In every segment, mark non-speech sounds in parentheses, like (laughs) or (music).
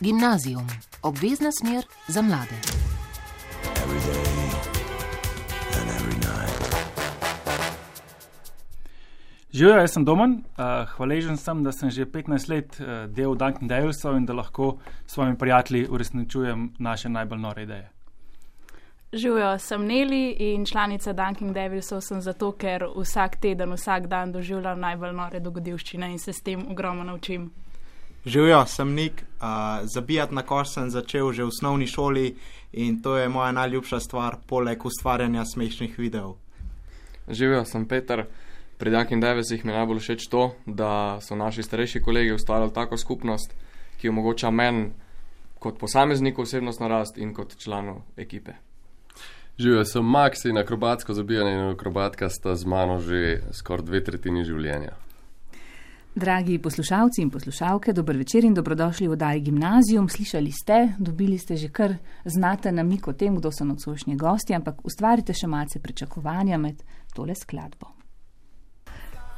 Gimnazijum, obvezna smer za mlade. Živijo, jaz sem Domen, uh, hvaležen sem, da sem že 15 let uh, del Dunkin' Devilsov in da lahko s svojimi prijatelji uresničujem naše najbolj nore ideje. Živijo, sem Neli in članica Dunkin' Devilsov sem zato, ker vsak teden, vsak dan doživljam najbolj nore dogodivščine in se s tem ogromno naučim. Živijo, sem Nik, uh, zabijati na koš sem začel že v osnovni šoli in to je moja najljubša stvar, poleg ustvarjanja smešnih videov. Živijo, sem Peter. Pri Dunkin' Davisih mi je najbolj všeč to, da so naši starejši kolegi ustvarjali tako skupnost, ki omogoča meni kot posamezniku osebnostno rast in kot članu ekipe. Živijo, sem Max in akrobatsko zabijanje in akrobatka sta z mano že skoraj dve tretjini življenja. Dragi poslušalci in poslušalke, dober večer in dobrodošli v oddaji Gimnazijum. Slišali ste, dobili ste že kar znaten namik o tem, kdo so nocojšnji gosti, ampak ustvarite še malce pričakovanja med tole skladbo.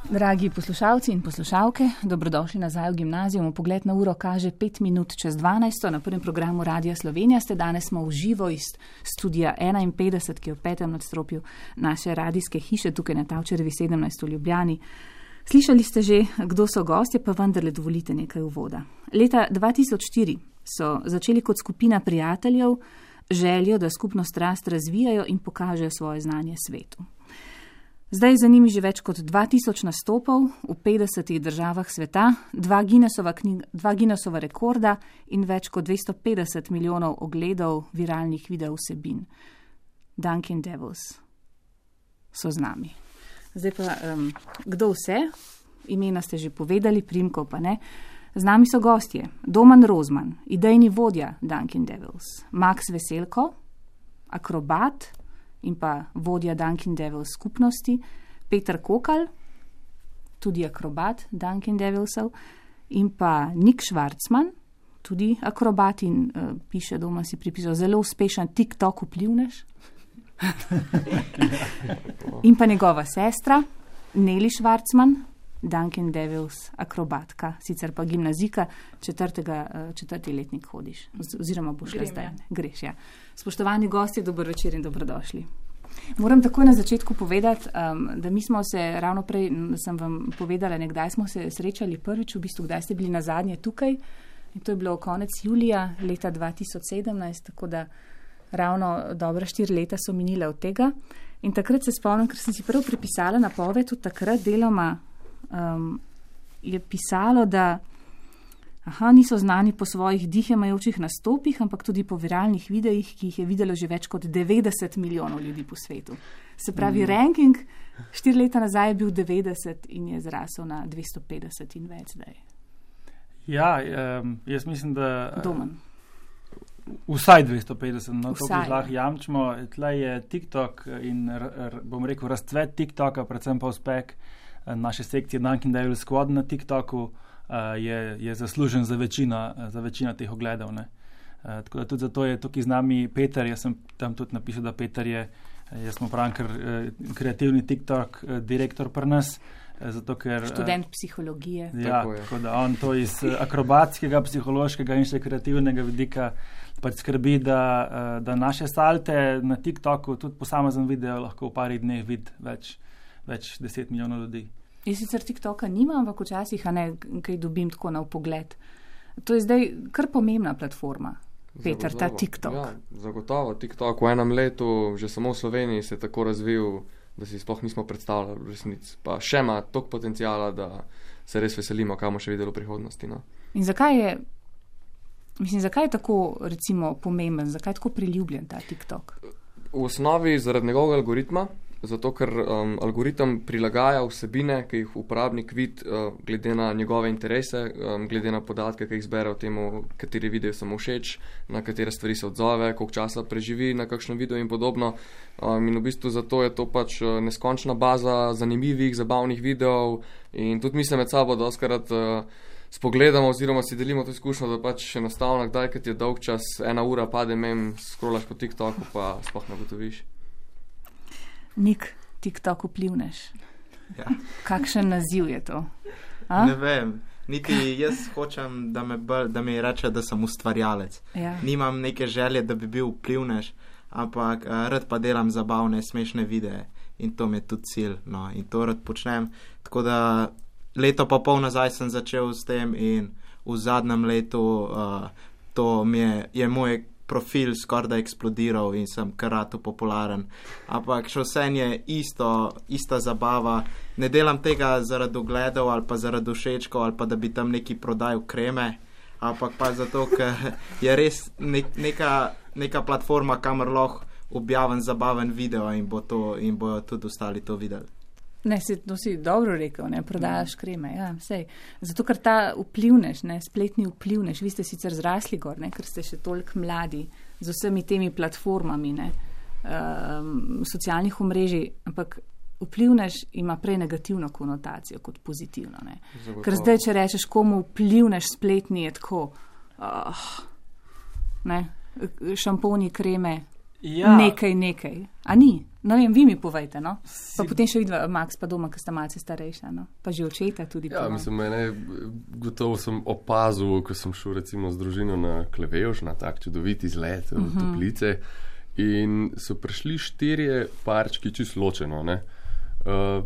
Dragi poslušalci in poslušalke, dobrodošli nazaj v gimnazijum. Pogled na uro kaže 5 minut čez 12. Na prvem programu Radia Slovenija ste danes smo v živo iz studija 51, ki je v petem nadstropju naše radijske hiše tukaj na Tavčerevi 17 v Ljubljani. Slišali ste že, kdo so gostje, pa vendarle dovolite nekaj uvoda. Leta 2004 so začeli kot skupina prijateljev željo, da skupnost rast razvijajo in pokažejo svoje znanje svetu. Zdaj za njimi že več kot 2000 nastopov v 50 državah sveta, dva Guinnessova, knjiga, dva Guinnessova rekorda in več kot 250 milijonov ogledov viralnih video vsebin. Dunkin' Devils so z nami. Zdaj pa, um, kdo vse? Imena ste že povedali, primkov pa ne. Z nami so gostje: Doman Rozman, idejni vodja Dunkin' Devils, Max Veselko, akrobat in pa vodja Dunkin' Devils skupnosti, Peter Kokal, tudi akrobat Dunkin' Devilsov, in pa Nik Švarcman, tudi akrobat in uh, piše doma si pripisal zelo uspešen TikTok vplivnež. (laughs) in pa njegova sestra, Neli Švarcman, Dunkin' Devils, akrobatka, sicer pa gimnazika, četrtega, uh, četrti letnik hodiš, oziroma boš le zdaj. Greš, ja. Spoštovani gosti, dober večer in dobrodošli. Moram takoj na začetku povedati, um, da mi smo se ravno prej, sem vam povedala, nekdaj smo se srečali prvič, v bistvu kdaj ste bili na zadnje tukaj. In to je bilo konec julija leta 2017, tako da ravno dobra štiri leta so minile od tega. In takrat se spomnim, ker sem si prav pripisala napoved, tudi takrat deloma um, je pisalo, da aha, niso znani po svojih dihemajočih nastopih, ampak tudi po viralnih videih, ki jih je videlo že več kot 90 milijonov ljudi po svetu. Se pravi, mm. ranking štiri leta nazaj je bil 90 in je zrasel na 250 in več zdaj. Ja, um, jaz mislim, da. Domen. Vsaj 250, no to lahko jamčimo. Tle je TikTok in r, r, bom rekel razcvet TikToka, predvsem pa uspeh eh, naše sekcije Dunkin' Devil Squad na TikToku uh, je, je zaslužen za večino, za večino teh ogledov. Ne. Tako da tudi zato je tukaj z nami Peter, jaz sem tam tudi napisal, da Peter je, jaz smo pravim, ker kreativni TikTok direktor pri nas. Zato, ker, Študent psihologije. Ja, tako, tako da on to iz akrobatskega, psihološkega in še kreativnega vidika pač skrbi, da, da naše salte na TikToku, tudi posamezen video, lahko v parih dneh vidi več, več deset milijonov ljudi. Jaz sicer TikToka nimam, ampak včasih ne, kaj dobim tako na pogled. To je zdaj kar pomembna platforma. Peter, Zagotovo. ta TikTok. Ja, zagotovo, TikTok v enem letu, že samo v Sloveniji se je tako razvil, da si sploh nismo predstavljali v resnici. Pa še ima toliko potencijala, da se res veselimo, kaj bomo še videli v prihodnosti. No. In zakaj je, mislim, zakaj je tako recimo, pomemben, zakaj je tako priljubljen ta TikTok? V osnovi zaradi njegovega algoritma, zato ker um, algoritem prilagaja vsebine, ki jih uporabnik vidi, uh, glede na njegove interese, um, glede na podatke, ki jih zbere o tem, kateri video so mu všeč, na katere stvari se odzove, koliko časa preživi na kakšnem videu in podobno. Um, in v bistvu zato je to pač uh, neskončna baza zanimivih, zabavnih videov in tudi mi se med sabo doskrat. Uh, Spogledamo, oziroma si delimo to izkušnjo, da pač enostavno, kdaj, kad je dolg čas, ena ura pade, mem, skrolaš po TikToku, pa sploh ne gotoviš. Nik, TikTok vplivneš. Ja. Kakšen naziv je to? A? Ne vem, Niti jaz hočem, da, me bolj, da mi reče, da sem ustvarjalec. Ja. Nimam neke želje, da bi bil vplivnež, ampak uh, rad pa delam zabavne, smešne videe in to mi je tudi cilj. No, in to rad počnem. Tako da leto pa pol nazaj sem začel s tem in v zadnjem letu uh, to mi je, je moj profil skoraj da eksplodiral in sem karatu popularen. Ampak še vse je isto, ista zabava. Ne delam tega zaradi ogledov ali pa zaradi všečkov ali pa da bi tam neki prodajal kreme, ampak pa zato, ker (laughs) je res nek, neka, neka platforma, kamor lahko objavim zabaven video in, bo to, in bojo tudi ostali to videli. Ne, si, to si dobro rekel, ne prodajaš kreme. Ja, sej. Zato, ker ta vplivnež, ne, spletni vplivnež, vi ste sicer zrasli gor, ne, ker ste še toliko mladi z vsemi temi platformami, ne, um, socialnih omrežij, ampak vplivnež ima prej negativno konotacijo kot pozitivno. Ne. Ker zdaj, če rečeš komu vplivnež spletni, je tako, uh, ne, šamponi, kreme, Ja, nekaj, nekaj. A ni? No, vem, vi mi povejte, no. Pa potem še vidva, Max pa doma, ker sta malce starejša, no. Pa že očeta tudi. Ja, mislim, mene, gotovo sem opazil, ko sem šel recimo z družino na Klevevš, na tak čudovit izlet v uh -huh. Toplice in so prišli štirje parčki čisto ločeno, ne. Uh,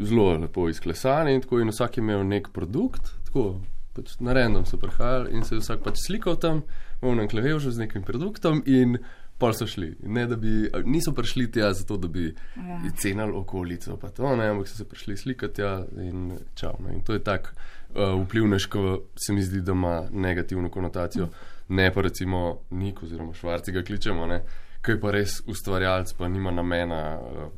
zelo lepo izklesani in tako in vsak je imel nek produkt, tako pač na random so prihajali in se je vsak pač slikal tam, v enem Klevevžu z nekim produktom in Pol so šli. Ne, bi, niso prišli tja zato, da bi Ja. cenili okolico, pa to, ne, ampak so se prišli slikati tja in čau. Ne. In to je tak uh, vplivnež, ko se mi zdi, da ima negativno konotacijo. Ne pa recimo Nik oziroma Švarci ga kličemo, ne, ki je pa res ustvarjalec, pa nima namena uh,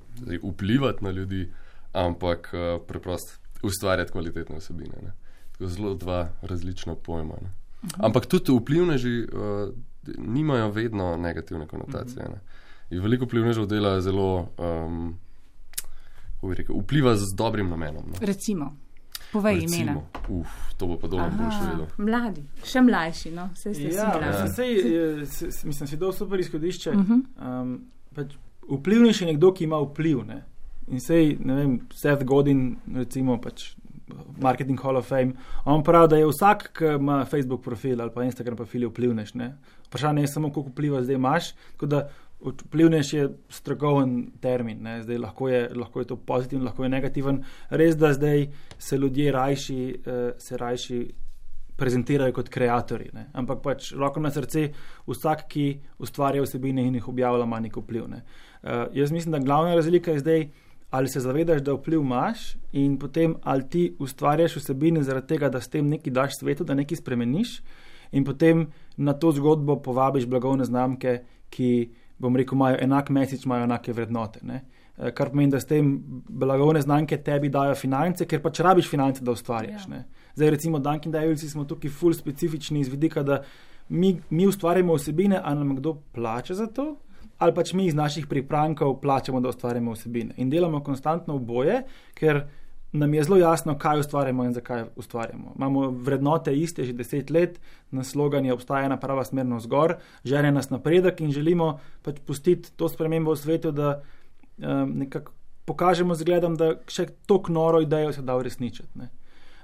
vplivati na ljudi, ampak uh, preprosto ustvarjati kvalitetne vsebine. Ne. Tako zelo dva različna pojma. Ne. Ampak tudi vplivneži uh, nimajo vedno negativne konotacije. Ne. In veliko vplivnežev dela zelo, um, kako bi rekel, vpliva z dobrim namenom. No. Recimo, povej imena. Uf, to bo pa dobro boš vedel. mladi, še mlajši, no, vse ste Ja, si mladi. sej, eh, s- s- mislim, si dal super izhodišče. Uh -huh. Um, pač vplivnejši je nekdo, ki ima vpliv. Ne? In sej, ne vem, Seth Godin, recimo, pač Marketing Hall of Fame, on pravi, da je vsak, ki ima Facebook profil ali pa Instagram profil, je vplivnež. Ne? Vprašanje je samo, koliko vpliva zdaj imaš. Vplivnež je strokoven termin. Ne? Zdaj lahko je, lahko je to pozitiven, lahko je negativen. Res, da zdaj se ljudje rajši, uh, se rajši prezentirajo kot ustvarjalci. Ampak pač roko na srce, vsak, ki ustvarja vsebine in jih objavlja, ima nek vpliv. Ne. Uh, jaz mislim, da glavna razlika je zdaj, ali se zavedaš, da vpliv imaš in potem ali ti ustvarjaš vsebine zaradi tega, da s tem nekaj daš svetu, da nekaj spremeniš in potem na to zgodbo povabiš blagovne znamke, ki, bom rekel, imajo enak mesič, imajo enake vrednote. Ne. Eh, Kar pomeni, da s tem blagovne znamke tebi dajo finance, ker pač rabiš finance, da ustvarjaš. Ja. Ja. Zdaj, recimo, Dunkin' Davilsi smo tukaj ful specifični iz vidika, da mi, mi ustvarjamo vsebine, ali nam kdo plača za to, ali pač mi iz naših priprankov plačamo, da ustvarjamo vsebine. In delamo konstantno oboje, ker nam je zelo jasno, kaj ustvarjamo in zakaj ustvarjamo. Imamo vrednote iste že deset let, na slogan je obstaja ena prava smer navzgor, žene nas napredek in želimo pač pustiti to spremembo v svetu, da um, nekako pokažemo z gledom, da še tako noro idejo se da uresničiti. ne.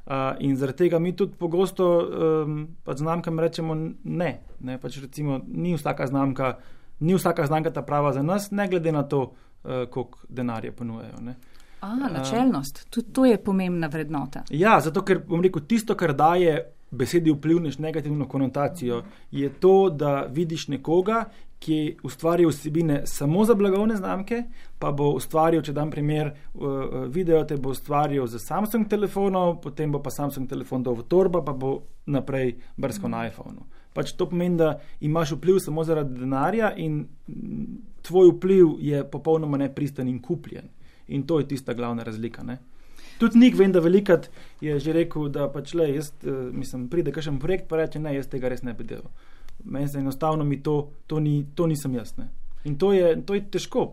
Uh, in zaradi tega mi tudi pogosto um, pač znamkam rečemo ne. ne pač recimo, ni vsaka znamka, ni vsaka znamka ta prava za nas, ne glede na to, uh, koliko denarja ponujajo. Ne. A, načelnost, tudi to je pomembna vrednota. Ja, zato ker bom rekel, tisto, kar daje besedi vplivneš negativno konotacijo, je to, da vidiš nekoga, ki je ustvaril vsebine samo za blagovne znamke, pa bo ustvaril, če dam primer, uh, video te bo ustvaril za Samsung telefonov, potem bo pa Samsung telefon dal v torba, pa bo naprej brskal na iPhonu. Pač to pomeni, da imaš vpliv samo zaradi denarja in tvoj vpliv je popolnoma nepristen in kupljen. In to je tista glavna razlika. Ne? Tudi Nik, vem, da velikrat je že rekel, da pač le, jaz, uh, mislim, pride kakšen projekt, pa reče, ne, jaz tega res ne bi delal. Meni se enostavno mi to, to, ni, to nisem jaz. Ne. In to je, to je težko,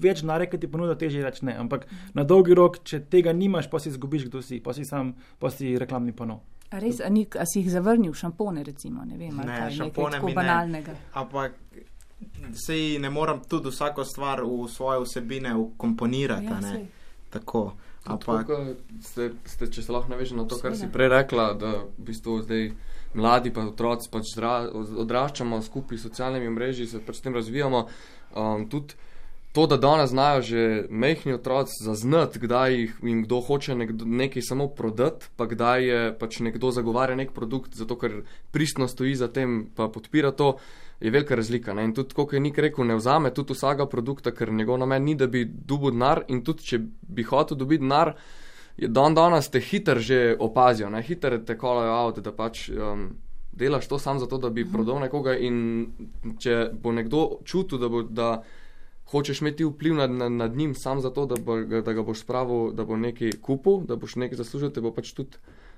več narekati ponuda, teže reči ne. Ampak na dolgi rok, če tega nimaš, pa si izgubiš, kdo si, pa si sam, pa si reklamni pano. A res, a, ni, a si jih zavrnil, šampone recimo, ne vem, ali Ne, kaj, nekaj šampone tako mi ne. banalnega. Ampak sej ne moram tudi vsako stvar v svoje vsebine vkomponirati. Ja, a ne. saj. Tako. Ampak, Tako, ste, ste, če se lahko navežem na to, kar si prej rekla, da v bistvu zdaj mladi pa otroci pač odraščamo skupaj s socialnimi mreži, se pač s tem razvijamo. Um, tudi to, da danes znajo že mehni otroci zaznati, kdaj jih jim kdo hoče nekdo, nekaj samo prodati, pa kdaj je pač nekdo zagovarja nek produkt, zato ker pristno stoji za tem, pa podpira to. Je velika razlika. Ne? In tudi, kot je Nik rekel, ne vzame tudi vsakega produkta, ker njegov namen ni, da bi dobil denar. In tudi, če bi hotel dobiti denar, dan danes te hiter že opazijo, ne? hiter te kolajo avto, da pač um, delaš to sam zato, da bi prodal nekoga. In če bo nekdo čutil, da, bo, da hočeš imeti vpliv nad, nad, nad njim, sam zato, da, bo, da ga boš spravil, da bo nekaj kupil, da boš nekaj zaslužil, te bo pač tudi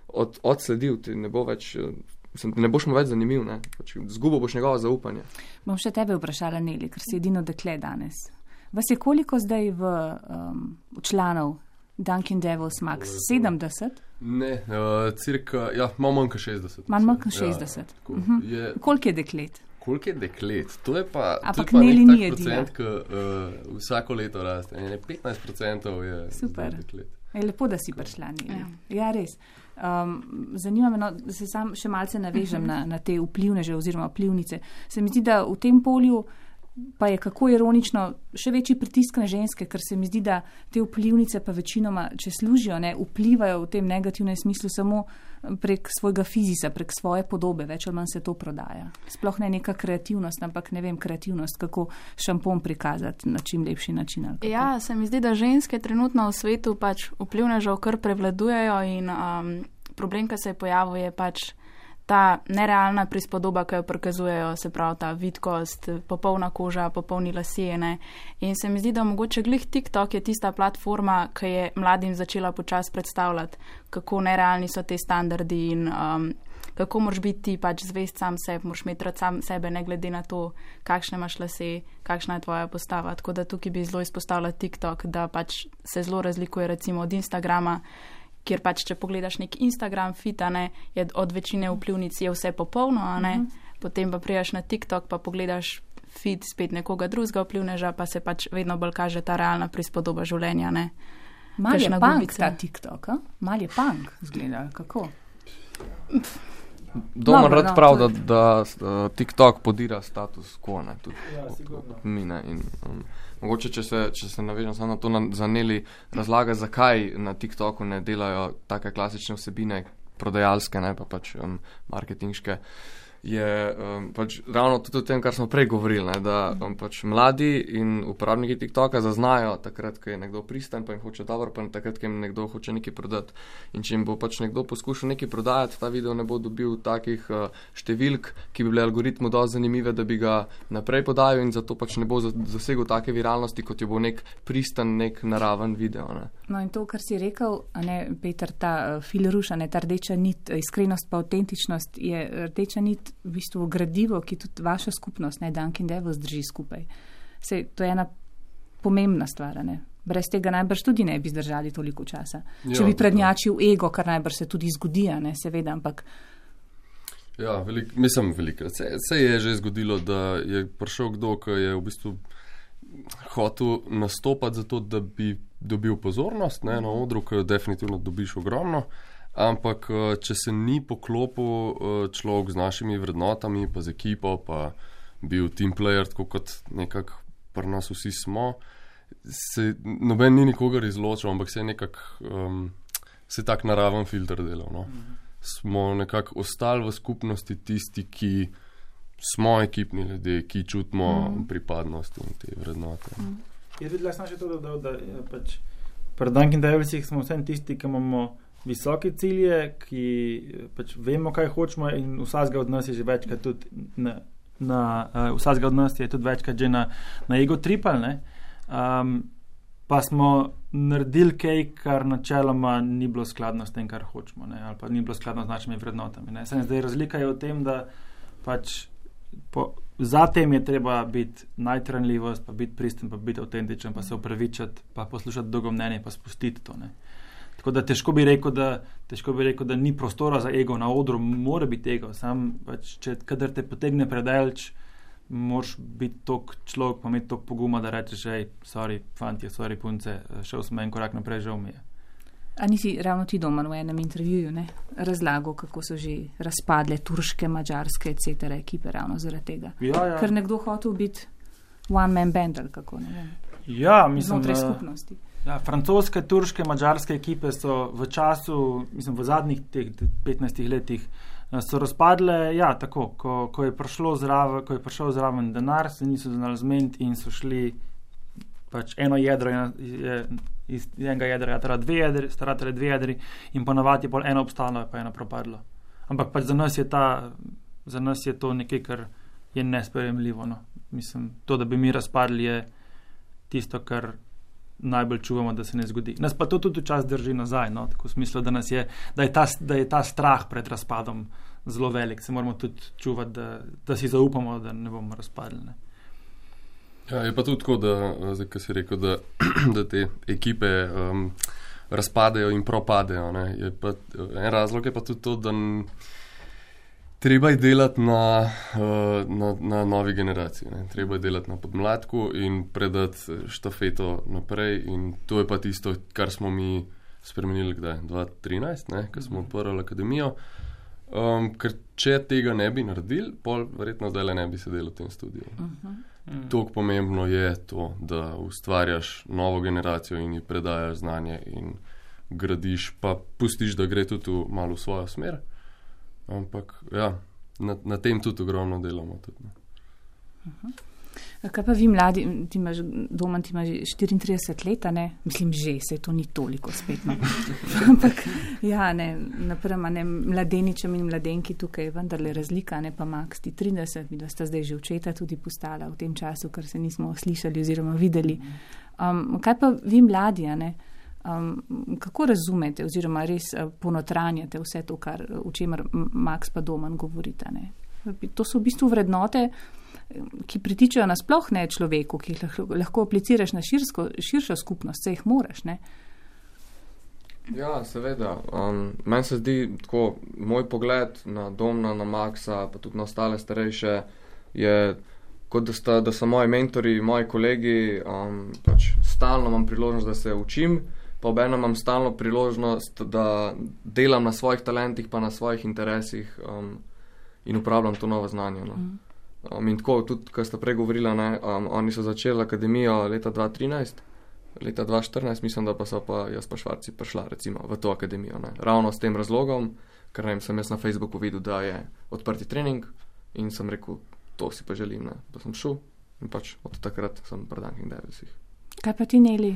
od, odsledil, ti ne bo več. eh, Mislim, ne boš mu več zanimiv, ne? pač zgubo boš njegovo zaupanje. Bom še tebe vprašala, Neli, ker si edino dekle danes. Vas je koliko zdaj v um, članov Dunkin Devils Max? 70? Ne, uh, cirka, ja, malo manj kot 60. Manj manj kot Ja, 60. tako. Mhm. Je, Koliko je deklet? Koliko je deklet? To je pa, to Ampak je pa nek tak procent, ki uh, vsako leto raste. Ne, 15% je Super. deklet. Je lepo, da si prišla. Ja. Ja. res. Um, zanima me, no, da se sam še malce navežem na, na te vplivneže oziroma vplivnice. Se mi zdi, da v tem polju pa je kako ironično še večji pritisk na ženske, ker se mi zdi, da te vplivnice pa večinoma, če služijo, ne, vplivajo v tem negativnem smislu samo prek svojega fizisa, prek svoje podobe, več ali manj se to prodaja. Sploh ne neka kreativnost, ampak ne vem, kreativnost, kako šampon prikazati na čim lepši način. Ja, se mi zdi, da ženske trenutno v svetu pač vplivnežev kar prevladujejo in um, problem, ki se je pojavil, je pač ta nerealna prispodoba, ki jo prikazujejo, se pravi ta vidkost, popolna koža, popolni lasijene. In se mi zdi, da mogoče glih TikTok je tista platforma, ki je mladim začela počasi predstavljati, kako nerealni so te standardi in um, kako moraš biti ti pač zvest sam sebi, moraš imeti rad sam sebe, ne glede na to, kakšne imaš lase, kakšna je tvoja postava. Tako da tukaj bi zelo izpostavila TikTok, da pač se zelo razlikuje recimo od Instagrama, kjer pač, če pogledaš nek Instagram fitane, je od večine vplivnic je vse popolno, a ne. Potem pa prijaš na TikTok, pa pogledaš fit spet nekoga drugega vplivneža, pa se pač vedno bolj kaže ta realna prispodoba življenja, ne. Mal je kakšna punk gubica. ta TikTok, a? mal je punk, zgleda, kako. Doma Dobro, rad no, prav, da, je- da uh, TikTok podira status quo, ne, tudi Ja, sigurno. mi ne. In, um, mogoče, če se, če se navežem samo na to, na, zaneli razlaga, zakaj na TikToku ne delajo take klasične vsebine, prodajalske, ne pa pač um, marketinške. Je um, pač ravno tudi o tem, kar smo prej govorili, ne, da um, pač mladi in uporabniki TikToka zaznajo takrat, ko je nekdo pristan, pa jim hoče dobro, pa takrat, ko jim nekdo hoče nekaj prodati. In če jim bo pač nekdo poskušal nekaj prodajati, ta video ne bo dobil takih uh, številk, ki bi bile algoritmu dovolj zanimive, da bi ga naprej podajal in zato pač ne bo za- zasegel take viralnosti, kot jo bo nek pristan, nek naraven video. Ne. No in to, kar si rekel, ne, Peter, ta uh, filruš, a ne ta rdeča nit, iskrenost pa avtentičnost, je rdeča nit v bistvu gradivo, ki tudi vaša skupnost, ne Dunkin Devils, drži skupaj. Sej, to je ena pomembna stvar, ne. Brez tega najbrž tudi ne bi zdržali toliko časa. Ja, Če bi ja. prednjačil ego, kar najbrž se tudi zgodi, ne, seveda, ampak Ja, velik, mislim, velikrat se, se je že zgodilo, da je prišel kdo, ki je v bistvu hotel nastopati zato, da bi dobil pozornost ne, na odru, ki jo definitivno dobiš ogromno. Ampak, eh, če se ni poklopil eh, človek z našimi vrednotami, pa z ekipo, pa bil team player, tako kot nekako pri nas vsi smo, se noben ni nikogar izločil, ampak se je nekako um, se tak naraven filter delal. No. Smo nekako ostali v skupnosti tisti, ki smo ekipni ljudje, ki čutimo mm. pripadnost in te vrednote. Mm. Jaz videl sem še to, da, da, da je pač pri Dunkin Devilsih smo vsem tisti, ki imamo visoke cilje, ki eh, pač vemo, kaj hočemo in vsakega od nas je že večkrat tudi na, na uh, vsakega od nas je tudi večkrat že na, na ego tripal. Um, pa smo naredili kaj, kar načeloma ni bilo skladno s tem, kar hočemo, ne, ali pa ni bilo skladno z našimi vrednotami. Zdaj razlika je v tem, da pač po, zatem je treba biti najtranljivost, pa biti pristen, pa biti avtentičen, pa se upravičiti, pa poslušati drugo mnenje, pa spustiti to. Ne. Tako da težko bi, rekel, da težko bi rekel, da ni prostora za ego na odru, mora biti ego. Sam, pač, če kadar te potegne predalč, moraš biti tok človek, pa imeti tok poguma, da rečeš, hej, sorry, fanti, sorry, punce, šel sem en korak naprej, žal mi je. A nisi ravno ti doma v enem intervjuju ne, razlagal, kako so že razpadle turške, mačarske, etc. ekipe ravno zaradi tega? Ja, ja. Ker nekdo hotel biti one man band ali kako ne vem. Ja, mislim, Znotraj da- skupnosti. Ja, francoske, turške, mačarske ekipe so v času, mislim, v zadnjih teh 15 letih eh, so razpadle, ja, tako, ko, ko, je zraven, ko je prišel zraven denar, se niso znali zmeniti in so šli pač eno jedro, ena- je, iz enega jedra je dve jedri, staratele dve jedri in ponavadi je pol eno obstalo, pa eno propadlo. Ampak pač za nas je, ta, za nas je to nekaj, kar je nesprejemljivo. No. Mislim, to, da bi mi razpadli, je tisto, kar najbolj čuvamo, da se ne zgodi. Nas pa to tudi včasih drži nazaj, no? tako v smislu, da, je, da, je ta, da je ta strah pred razpadom zelo velik. Se moramo tudi čuvati, da, da si zaupamo, da ne bomo razpadli. Ne? Ja, je pa tudi tako, da, zdaj, si rekel, da, (clears throat) da te ekipe um, razpadejo in propadejo. ne, je Pa, en razlog je pa tudi to, da n- treba je delati na, uh, na, na novi generaciji. Ne. Treba je delati na podmladku in predati štafeto naprej. In to je pa tisto, kar smo mi spremenili, kdaj 2013, ne, ko smo odprli akademijo. Um, ker če tega ne bi naredili, pol verjetno zdaj le ne bi sedeli v tem studiu. Mm. Tako pomembno je to, da ustvarjaš novo generacijo in ji predajaš znanje in gradiš, pa pustiš, da gre tudi malo v svojo smer. Ampak ja, na, na tem tudi ogromno delamo. Tudi, ne. Kaj pa vi mladi, ti imaš doma, ti imaš že 34 let, ne? mislim, že se to ni toliko spet. No. (laughs) Ampak ja, ne, naprema ne mladeničem in mladenki tukaj je vendarle razlika, ne pa Max, ti 30, mi da sta zdaj že očeta tudi postala v tem času, ker se nismo slišali oziroma videli. Um, kaj pa vi mladi, ne? Um, kako razumete oziroma res uh, ponotranjate vse to, kar, o čemer Max pa Doman govorita? Ne? To so v bistvu vrednote, ki pritičajo nasploh ne človeku, ki jih lahko, lahko apliciraš na širsko, širšo skupnost, se jih moraš. Ne? Ja, seveda. Um, Meni se zdi tako, moj pogled na Domna, na Maxa, pa tudi na ostale starejše, je kot da, sta, da so moji mentori, moji kolegi. Um, pač stalno imam priložnost, da se učim, pa obenem imam stalno priložnost, da delam na svojih talentih, pa na svojih interesih um, in uporabljam to novo znanje. No. Um, in tako, tudi, kar ste prej govorili, ne, um, oni so začeli akademijo leta 2013. Leta 2014, mislim, da pa so pa jaz pa švarci prišla recimo v to akademijo. Ne. Ravno s tem razlogom, ker ne vem, sem jaz na Facebooku videl, da je odprti trening in sem rekel, to si pa želim, ne. da sem šel in pač od takrat sem pri Dunkin' Davisih. Kaj pa ti neli?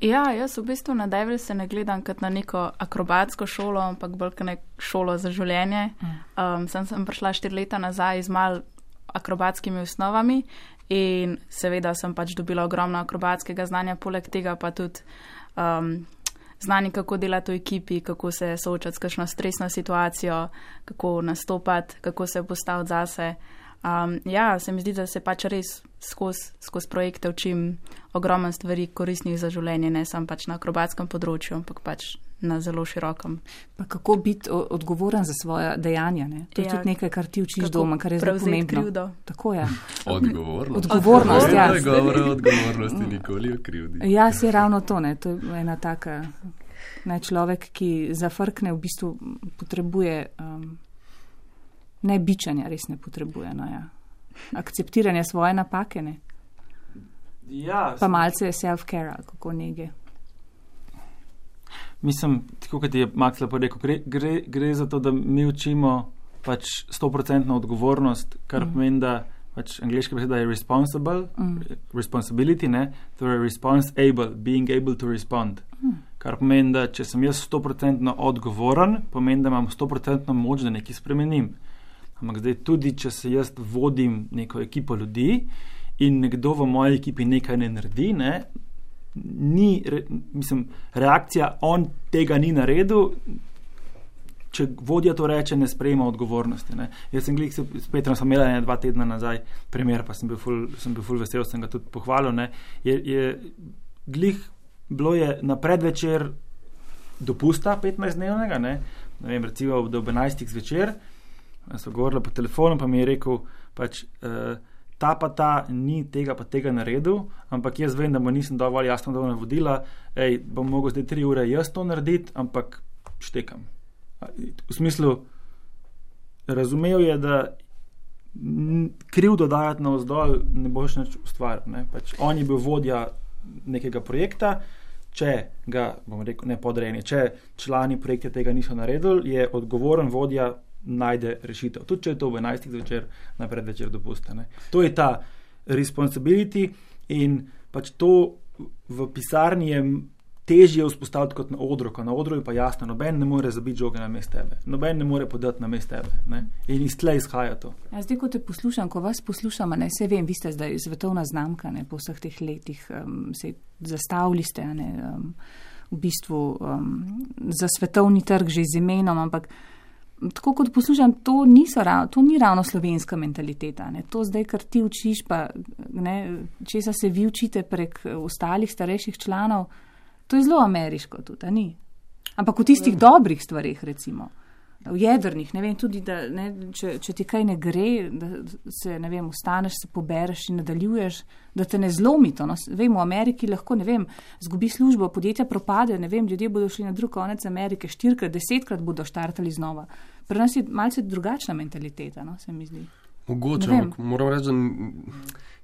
Ja, jaz v bistvu na Devil se ne gledam kot na neko akrobatsko šolo, ampak bolj kot nek šolo za življenje. Um, sem, sem prišla štiri leta nazaj z mal akrobatskimi osnovami in seveda sem pač dobila ogromno akrobatskega znanja, poleg tega pa tudi um, znanje, kako delati v ekipi, kako se soočati s kakšno stresno situacijo, kako nastopati, kako se postaviti zase. Um, ja, se mi zdi, da se pač res skozi skoz projekte učim ogromno stvari koristnih za življenje, ne samo pač na akrobatskem področju, ampak pač na zelo širokem. Pa kako biti odgovoren za svoje dejanja? Ne? To je Ja, tudi nekaj, kar ti učiš doma, kar je zelo pomembno. krivdo. Tako je. (laughs) Odgovornost. Odgovornost, ja. Ne govore o odgovornosti, nikoli o krivdi. Ja, se je ravno to, ne? to je ena taka. Ne, človek, ki zafrkne, v bistvu potrebuje um, ne bičanja, res ne potrebuje. No, ja. Akceptiranje svoje napake, ne? Ja, pa malce self-care, kako nege. Mislim, tako kot je Max lepo rekel, gre, gre, gre za to, da mi učimo pač 100% odgovornost, kar mm. pomeni, da pač angliška beseda je responsible, Mm. mm. responsibility, ne, torej responsible, being able to respond. Mm. Kar pomeni, da če sem jaz 100% odgovoren, pomeni, da imam 100% moč, da nekaj spremenim. Ampak zdaj tudi, če se jaz vodim neko ekipo ljudi in nekdo v moji ekipi nekaj ne naredi, ne, ni, re, mislim, reakcija, on tega ni naredil. Če vodja to reče, ne sprejema odgovornosti. Ne. Jaz sem glih s Petrom sem imel ne dva tedna nazaj primer, pa sem bil ful, sem bil ful vesel, sem ga tudi pohvalil. Ne. Je, je glih bilo je na predvečer dopusta 15-dnevnega, ne, ne vem, recimo ob 11. zvečer, so govorili po telefonu, pa mi je rekel, pač, uh, ta pa ta ni tega pa tega naredil, ampak jaz vem, da mu nisem dovolj jasno dal navodila, hej, bom mogel zdaj tri ure jaz to narediti, ampak štekam. V smislu, razumel je, da kriv dodajati na vzdolj ne boš nič ustvaril. ne. Pač on je bil vodja nekega projekta, če ga, bom rekel, ne podrejeni, če člani projekta tega niso naredili, je odgovoren vodja najde rešitev. Tudi če je to v 11. zvečer, na predvečer dopusta. Ne. To je ta responsibility in pač to v pisarni je težje vzpostaviti kot na odru, ko na odru je pa jasno, noben ne more zabiti žoge na mest tebe, noben ne more podati na mest tebe. Ne. In iz tle izhaja to. Ja, zdaj, ko te poslušam, ko vas poslušam, ne se vem, vi ste zdaj svetovna znamka, ne, po vseh teh letih um, se zastavili ste, ne, um, v bistvu um, za svetovni trg že z imenom, ampak tako kot poslušam, to, niso, to ni ravno slovenska mentaliteta. Ne. To zdaj, kar ti učiš, pa ne, česa se vi učite prek ostalih starejših članov, to je zelo ameriško tudi, ni. Ampak v tistih dobrih stvarih, recimo. V jedrnih, ne vem, tudi, da ne, če, če ti kaj ne gre, da se, ne vem, ustaneš, se pobereš in nadaljuješ, da te ne zlomi to. No, vem, v Ameriki lahko, ne vem, zgubi službo, podjetja propadejo, ne vem, ljudje bodo šli na drug konec Amerike, štirikrat, desetkrat bodo štartali znova. Pri nas je malce drugačna mentaliteta, no, se mi zdi. Mogoče, ampak moram reči, da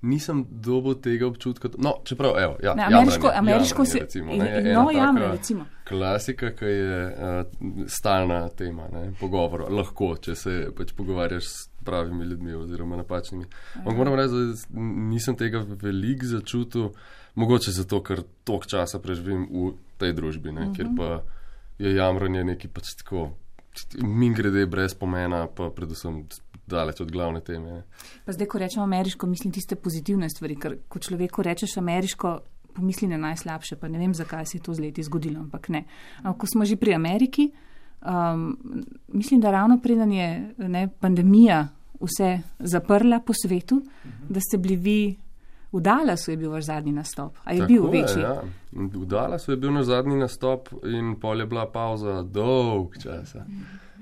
nisem dobil tega občutka. No, čeprav, evo, ja, Ne, ameriško, jamranje, ameriško jamranje, se. recimo, ne, in- No, jamre, recimo. Klasika, ki je uh, stalna tema, ne, pogovor. Lahko, če se pač pogovarjaš s pravimi ljudmi oziroma napačnimi. Ampak moram reči, da nisem tega veliko začutil, mogoče zato, ker toliko časa preživim v tej družbi, ne, uh -huh. kjer pa je jamranje neki pač tako. Min grede brez pomena, pa predvsem daleč od glavne teme. Ne. Pa zdaj, ko rečemo ameriško, mislim tiste pozitivne stvari, ker ko človeku rečeš ameriško, pomisli na najslabše, pa ne vem, zakaj se je to z leti zgodilo, ampak ne. Ampak ko smo že pri Ameriki, um, mislim, da ravno preden je ne, pandemija vse zaprla po svetu, da ste bili vi. V Dallasu je bil vaš zadnji nastop, a je Tako bil večji. Ja. V Dallasu je bil naš zadnji nastop in pol je bila pauza dolg časa.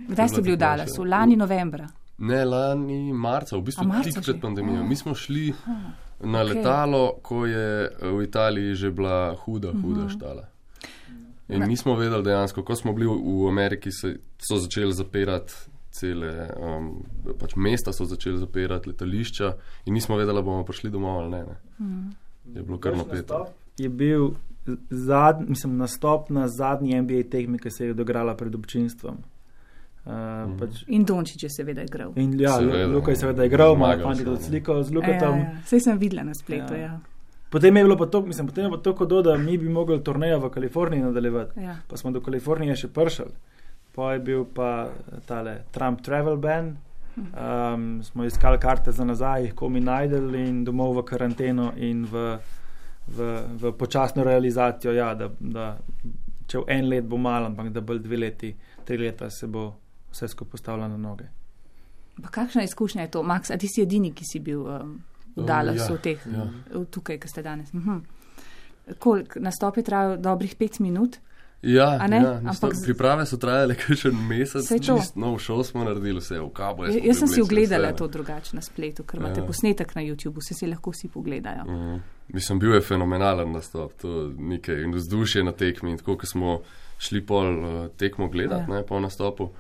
Kdaj ste bili v Dallasu? Lani novembra. Ne, lani marca, v bistvu marca tik pred pandemijo. Mi smo šli na okej. letalo, ko je eh, v Italiji že bila huda, huda Mhm. štala. In nismo vedeli dejansko, ko smo bili v- Ameriki, so začeli zapirati cele, um, pač mesta so začeli zapirati, letališča in nismo vedeli, bomo prišli domov ali ne. ne. Mhm. Je bilo kar napeto. Je bil zad, mislim, nastop na zadnji NBA tekmi, ki se je dograla pred občinstvom. Uh, Mhm. pač, In Dončić je seveda igral. in ja, Seveda, Luka je seveda igral, malo fanti so, tudi ne. sliko z Lukatom. ja, ja. Sej sem videla na spletu. Ja. Ja. Potem je bilo pa to, mislim, potem je pa to, da mi bi mogli turnejo v Kaliforniji nadaljevati. Ja. Pa smo do Kalifornije še prišli. Pa je bil pa tale Trump Travel Ban. Um, smo iskali karte za nazaj, jih komi najdeli in domov v karanteno in v, v, v počasno realizacijo, ja, da, da če v en let bo malo, ampak da bolj dve leti, tri leta se bo vse skupaj postavilo na noge. Pa kakšna izkušnja je to, Max? A ti si edini, ki si bil um, v Dallasu, ja, v teh, ja. v tukaj, ki ste danes? Mhm. Koliko nastop je trajal? Dobrih pet minut? Ja, ja Ampak priprave so trajale (laughs) kar še en mesec, čist nov šov smo naredili, vse v kabo. Ja, jaz sem si ogledala to drugače na spletu, ker imate Ja. posnetek na YouTubu, vse si lahko vsi pogledajo. Mm. Mislim, bil je fenomenalen nastop, to nekaj in vzdušje na tekmi. In tako, ko smo šli pol uh, tekmo gledati, Ja. ne, po nastopu,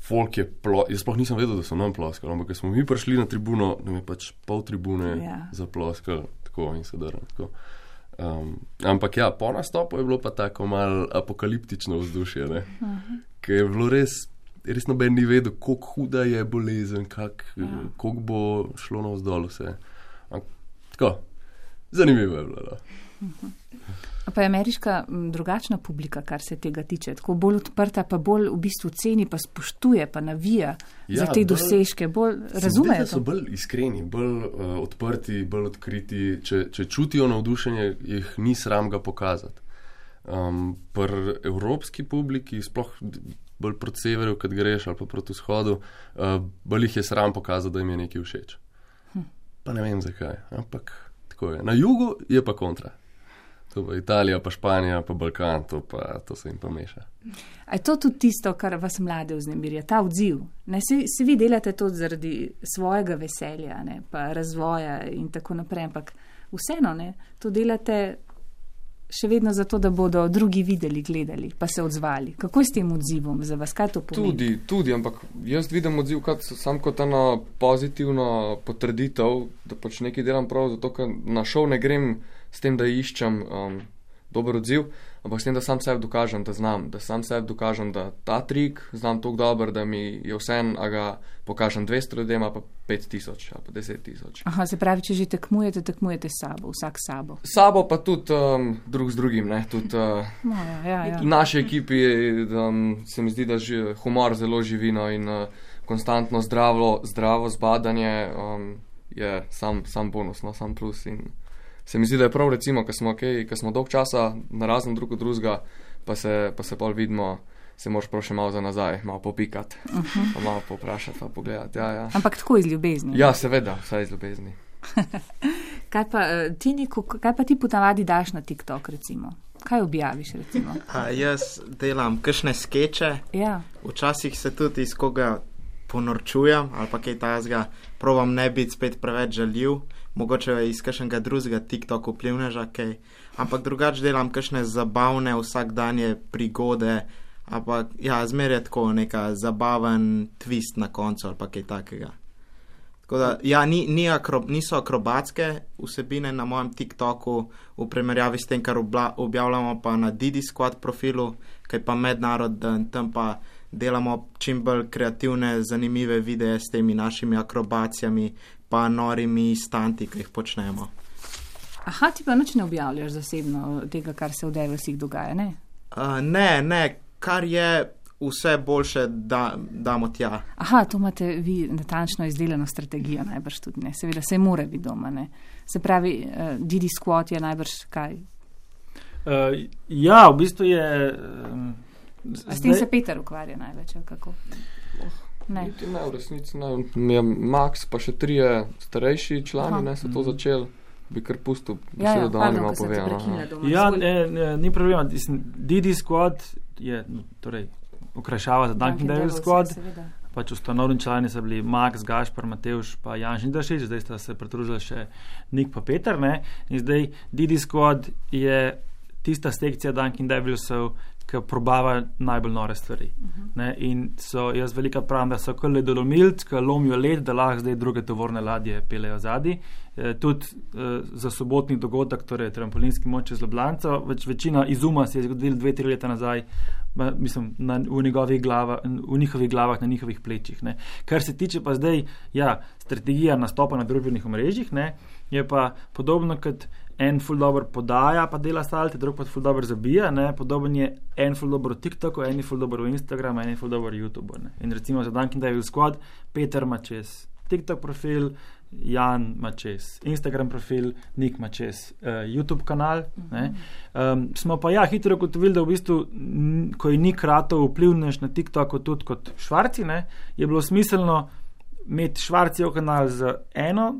folk je plo, jaz sploh nisem vedel, da so nam ploskali, ampak ko smo mi prišli na tribuno, nam je pač pol tribune Ja. zaploskali, tako in se drn. Um, ampak ja, po nastopu je bilo pa tako mal apokaliptično vzdušje, ne, ki je bilo res. Res noben ni vedel, kako huda je bolezen, kako Ja. bo šlo navzdol vse. Ampak, Tako, zanimivo je bilo. No. A (laughs) Pa je ameriška drugačna publika, kar se tega tiče, tako bolj odprta, pa bolj v bistvu ceni, pa spoštuje, pa navija ja, za te bolj- dosežke, bolj razumejo da so bolj iskreni, bolj uh, odprti, bolj odkriti. Če, če čutijo navdušenje, jih ni sram ga pokazati. Um, Pri evropski publiki, sploh bolj proti severu, kad greš ali pa proti vzhodu, uh, bolj jih je sram pokazati, da jim je nekaj všeč. Pa ne vem zakaj, ampak tako je. Na jugu je pa kontra. To pa Italija, pa Španija, pa Balkan, to, pa, to se jim pa meša. A je to tudi tisto, kar vas mlade vznemirja, ta odziv? Ne, se, se vi delate to zaradi svojega veselja, ne, pa razvoja in tako naprej, ampak vseeno ne, to delate še vedno zato, da bodo drugi videli, gledali, pa se odzvali. Kako je s tem odzivom za vas, kaj to pomeni? Tudi, tudi, ampak jaz vidim odziv kot, sam kot eno pozitivno potrditev, da pač nekaj delam prav, zato ker na šov ne grem s tem, da iščem um, dober odziv, ampak s tem, da sam sebi dokažem, da znam, da sam sebi dokažem, da ta trik znam tako dobro, da mi je vsem, a ga pokažem 200 ljudem, pa 5000 ali pa 10 tisoč. Aha, se pravi, če že tekmujete, tekmujete s sabo, vsak s sabo. Sabo pa tudi um, drug z drugim, ne, tudi. Uh, No, ja, ja, ja. Naši ekipi um, se mi zdi, da že humor zelo živino in uh, konstantno zdravo, zdravo zbadanje um, je sam, sam bonus, no, sam plus. In se mi zdi, da je prav, recimo, ker smo, okay, smo dolg časa na razen drug od drugega, pa se, pa se pol vidimo, se moraš še malo za nazaj, malo popikati, uh -huh. pa malo poprašati, pa pogledati. Ja, ja. Ampak tako iz ljubezni. ja, seveda, vsaj iz ljubezni. (laughs) Kaj pa, eh, ti, Niko, kaj pa ti ponavadi daš na TikTok, recimo? Kaj objaviš, recimo? A, jaz delam kakšne skeče, Ja, včasih se tudi iz koga ponorčujem ali pa kaj tajnega, provam ne biti spet preveč žaljiv, mogoče iz kakšnega drugega TikTok vplivneža, kaj. ampak drugače delam kakšne zabavne vsakdanje prigode, ampak ja, zmeraj je tako neka zabaven twist na koncu ali kaj takega. Tako da, ja, ni, ni akro, niso akrobatske vsebine na mojem TikToku, v primerjavi s tem, kar obla, objavljamo pa na Didi Squad profilu, ki je pa mednaroden, tam pa delamo čim bolj kreativne, zanimive videe s temi našimi akrobacijami, pa norimi stanti, ki jih počnemo. Aha, ti pa nič ne objavljaš zasebno tega, kar se v Devilsih dogaja, ne? Uh, ne, ne, kar je vse boljše, da damo tja. Aha, to imate vi natančno izdelano strategijo, najbrž tudi ne. Seveda se mora biti doma, ne. Se pravi, uh, Didi Squat je najbrž kaj. Uh, ja, v bistvu je. Um, A s tem se Peter ukvarja največ, kako? Ne. Niti ne, v resnici ne. Mi je Max, pa še trije starejši člani, Aha. ne so to začeli, bi kar pustil, Ja, ja, da povejo. no. prekinila doma. Ja, ne, ne, ni problema. Didi Squad je no, torej, okrašava za Dunkin' Devil Squad. Pač ustanovni člani so bili Max, Gašpar, Mateuš pa Jan Žnidašič, zdaj sta se pridružili še Nik pa Peter. Ne? In zdaj Didi Squad je tista sekcija Dunkin' Devilsov, ki probava najbolj nore stvari. Ne? In so jaz velika pravim, da so kar ledolomilci, ki lomijo led, da lahko zdaj druge tovorne ladje pelejo zadaj. E, tudi e, za sobotni dogodek, torej trampolinski moč z Ljubljanco, več večina izuma se je zgodila dve, tri leta nazaj, mislim, na, v, glava, v njihovih glavah, na njihovih plečih. Ne. Kar se tiče pa zdaj, ja, strategija nastopa na družbenih omrežjih, ne, je pa podobno kot en full dobro podaja, pa dela salte, drug pa full dobro zabija, ne, podoben je en full dobro v TikToku, en full dobro v Instagramu, en full dobro v YouTubu. Ne. In recimo za Dunkin' Devil Squad, Peter ima čez TikTok profil, Jan ima čez Instagram profil, Nik ima čez uh, YouTube kanal. Ne. Um, smo pa ja hitro ugotovili, da v bistvu, ko je Nik ratov vplivnež na TikToku tudi kot švarci, ne, je bilo smiselno imeti švarcijo kanal z eno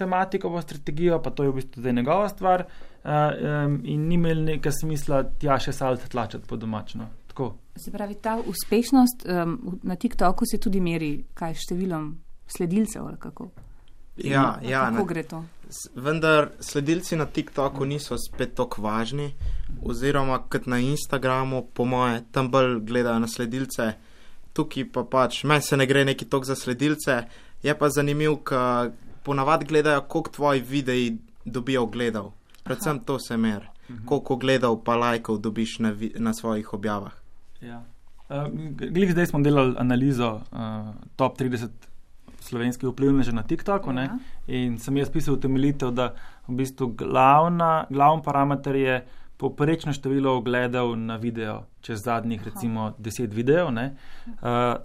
tematiko, pa strategijo, pa to je v bistvu zdaj njegova stvar. Uh, um, in ni imel nekaj smisla tja še salto tlačati po domačno. Tako. Se pravi, ta uspešnost um, na TikToku se tudi meri kaj s številom sledilcev ali kako? Ja, ja, kako ne. gre to? Vendar sledilci na TikToku niso spet tako važni, oziroma kot na Instagramu, po moje, tam bolj gledajo na sledilce, tukaj pa pač, meni se ne gre neki tok za sledilce, je pa zanimiv, ker ponavadi gledajo, koliko tvoji videi dobijo gledal. Predvsem Aha. to se mer, koliko gledal pa lajkov dobiš na, vi- na svojih objavah. Ja. Uh, Glede zdaj smo delali analizo uh, top 30 slovenskih vplivnežev na TikToku Ja. in sem jaz pisal utemeljitev, da v bistvu glavna, glavni parameter je poprečno število ogledov na video čez zadnjih recimo 10 videov. ne. Uh,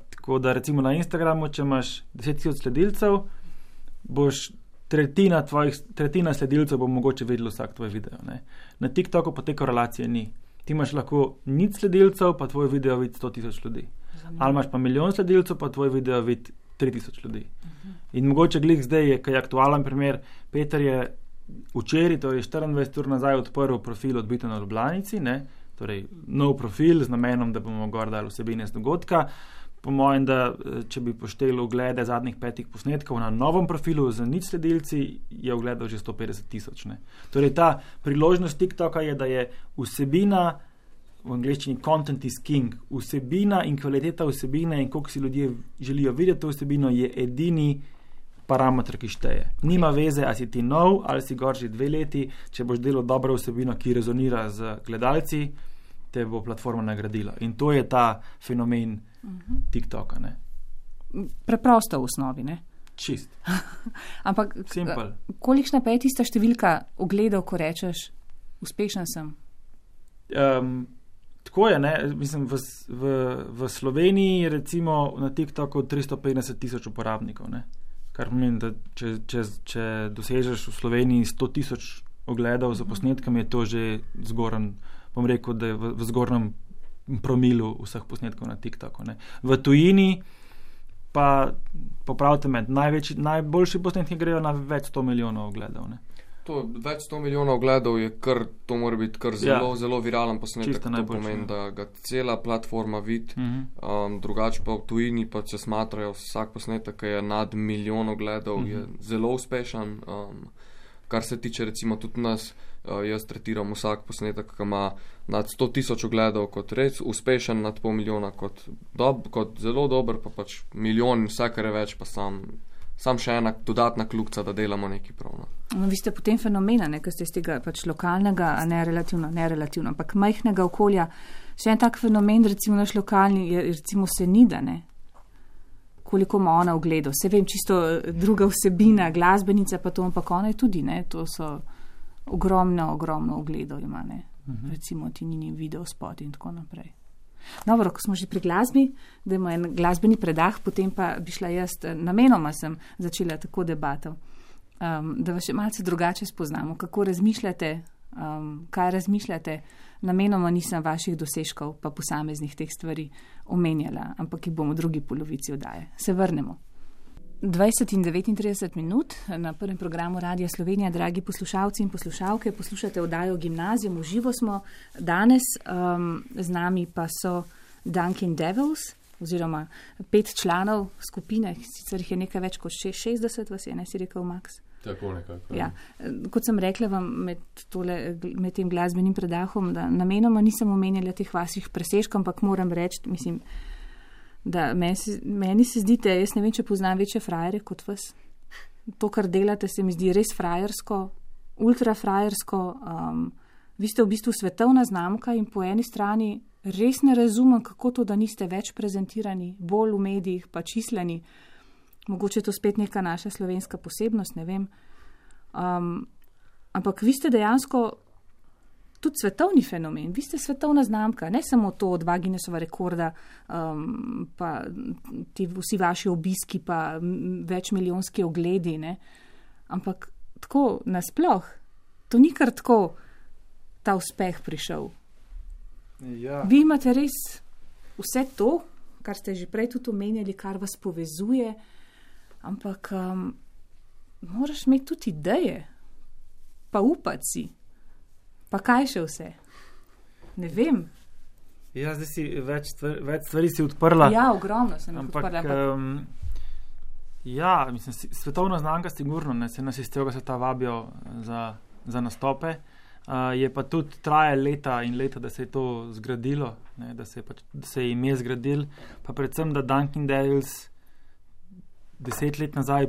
tako da recimo na Instagramu, če imaš 10 tisoč sledilcev, boš tretjina, tvojih, tretjina sledilcev bo mogoče videla vsak tvoj video. Ne. Na TikToku pa te korelacije ni. Ti imaš lahko nič sledilcev, pa tvoj video vidi 100 tisoč ljudi. Ali imaš pa milijon sledilcev, pa tvoj video vidi 3000 ljudi. In mogoče glih zdaj je, kaj je aktualen primer. Peter je včeraj, torej 24 ur nazaj, odprl profil odbito na Ljubljanici, ne, torej nov profil z namenom, da bomo gor dali vsebine z dogodka. Po mojem, da eh, če bi pošteli oglede zadnjih petih posnetkov na novem profilu z nič sledilci, je ogledal že 150 tisoč. ne. Torej ta priložnost TikToka je, da je vsebina, v angleščini content is king, vsebina in kvaliteta vsebine in koliko si ljudje želijo videti to vsebino, je edini parameter, ki šteje. Nima veze, ali si ti nov ali si gor že dve leti, če boš delal dobro vsebino, ki rezonira z gledalci, te bo platforma nagradila. In to je ta fenomen TikToka. Ne? Preprosto v osnovi. Ne? Čist, (laughs) Ampak simpel. kolikšna pa je tista številka ogledov, ko rečeš, uspešen sem? Um, tako je, ne? mislim, v, v, v Sloveniji je recimo na TikToku 350 tisoč uporabnikov, ne? kar pomeni, da če, če, če dosežeš v Sloveniji 100 tisoč ogledov za posnetkom, je to že zgoren, bom rekel, da je v, v zgornjem promilu vseh posnetkov na TikToku. Ne? V tujini pa, popravite me, največji, najboljši posnetki grejo na več 100 milijonov ogledov. Ne? To več sto milijonov ogledov je kar, to mora biti kar zelo, ja. zelo viralen posnetek. Čisto To pomeni, ja. da ga cela platforma vidi. Mhm. Um, drugače pa v tujini, pa če smatrajo vsak posnetek, ki je nad milijon ogledov, Mhm. mm -hmm. je zelo uspešen. Um, kar se tiče recimo tudi nas, uh, jaz tretiram vsak posnetek, ki ima nad 100 tisoč ogledov kot res uspešen, nad pol milijona kot, dob, kot zelo dober, pa pač milijon, vse kar je več, pa sam, sam še ena dodatna kljubca, da delamo nekaj prav. No. No, vi ste potem fenomena, ne, ker ste iz tega pač lokalnega, a ne relativno, ne relativno, ampak majhnega okolja. Še en tak fenomen, recimo naš lokalni, je recimo Senida, ne. Koliko ima ona ogledov, se vem, čisto eh, druga vsebina, glasbenica pa to, ampak ona je tudi, ne, to so ogromno, ogromno ogledov ima, ne. Mhm. Recimo ti njeni video spot in tako naprej. Dobro, ko smo že pri glasbi, da imamo en glasbeni predah, potem pa bi šla jaz, eh, namenoma sem začela tako debato um, da vas še malce drugače spoznamo, kako razmišljate, um, kaj razmišljate. Namenoma nisem vaših dosežkov, pa posameznih teh stvari omenjala, ampak jih bomo v drugi polovici oddaje. Se vrnemo. 20 in 39 minut na prvem programu Radia Slovenija, dragi poslušalci in poslušalke, poslušate oddajo Gimnazijum, uživo smo danes, um, z nami pa so Dunkin Devils, oziroma pet članov skupine, sicer jih je nekaj več kot še 60, vas je, ne si rekel, Max? Tako nekako. Ja. Kot sem rekla vam med, tole, med tem glasbenim predahom, da namenoma nisem omenjala teh vaših presežkov, ampak moram reči, mislim, da meni se, meni se zdite, jaz ne vem, če poznam večje frajere kot vas. To, kar delate, se mi zdi res frajersko, ultra frajersko. Um, vi ste v bistvu svetovna znamka in po eni strani res ne razumem, kako to, da niste več prezentirani, bolj v medijih, pa čisleni. Mogoče je to spet neka naša slovenska posebnost, ne vem. Um, ampak vi ste dejansko tudi svetovni fenomen, vi ste svetovna znamka, ne samo to od Vaginesova rekorda, um, pa ti vsi vaši obiski, pa m, večmilijonski ogledi, ne? ampak tako nasploh, to ni kar tako ta uspeh prišel. Ja. Vi imate res vse to, kar ste že prej tudi omenjali, kar vas povezuje, ampak um, moraš imeti tudi ideje, pa upati si, pa kaj še vse. Ne vem. Ja, zdaj si več, stvar, več stvari si odprla. Ja, ogromno sem Ampak, odprla. ampak- um, ja, mislim, svetovna znamka, sigurno, ne se nas iz tega sveta vabijo za, za nastope. Uh, je pa tudi traje leta in leta, da se je to zgradilo, ne, da, se je pač, da se je ime zgradil, pa predvsem, da Dunkin Devils deset let nazaj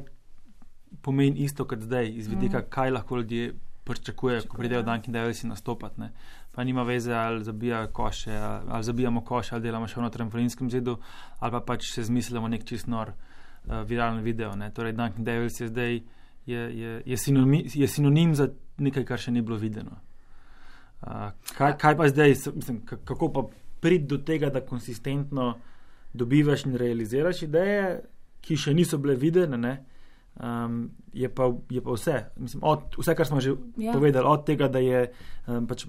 pomeni isto kot zdaj, iz vidika, mm. kaj lahko ljudje pričakujejo, ko pridejo Dunkin Devils nastopati. Ne. Pa nima veze, ali zabijajo koše, ali, zabijamo koše, ali delamo še v notranjem planinskem zidu, ali pa pač se zmislimo nek čist nor uh, viralen video. Ne. Torej, Dunkin Devils je zdaj je, je, je, sinonim, je sinonim za nekaj, kar še ni bilo videno. Uh, kaj, kaj pa zdaj, mislim, ka- kako pa priti do tega, da konsistentno dobivaš in realiziraš ideje, ki še niso bile videne, ne? Um, je, pa, je pa vse. Mislim, od, vse, kar smo že Ja. povedali, od tega, da je um, pač,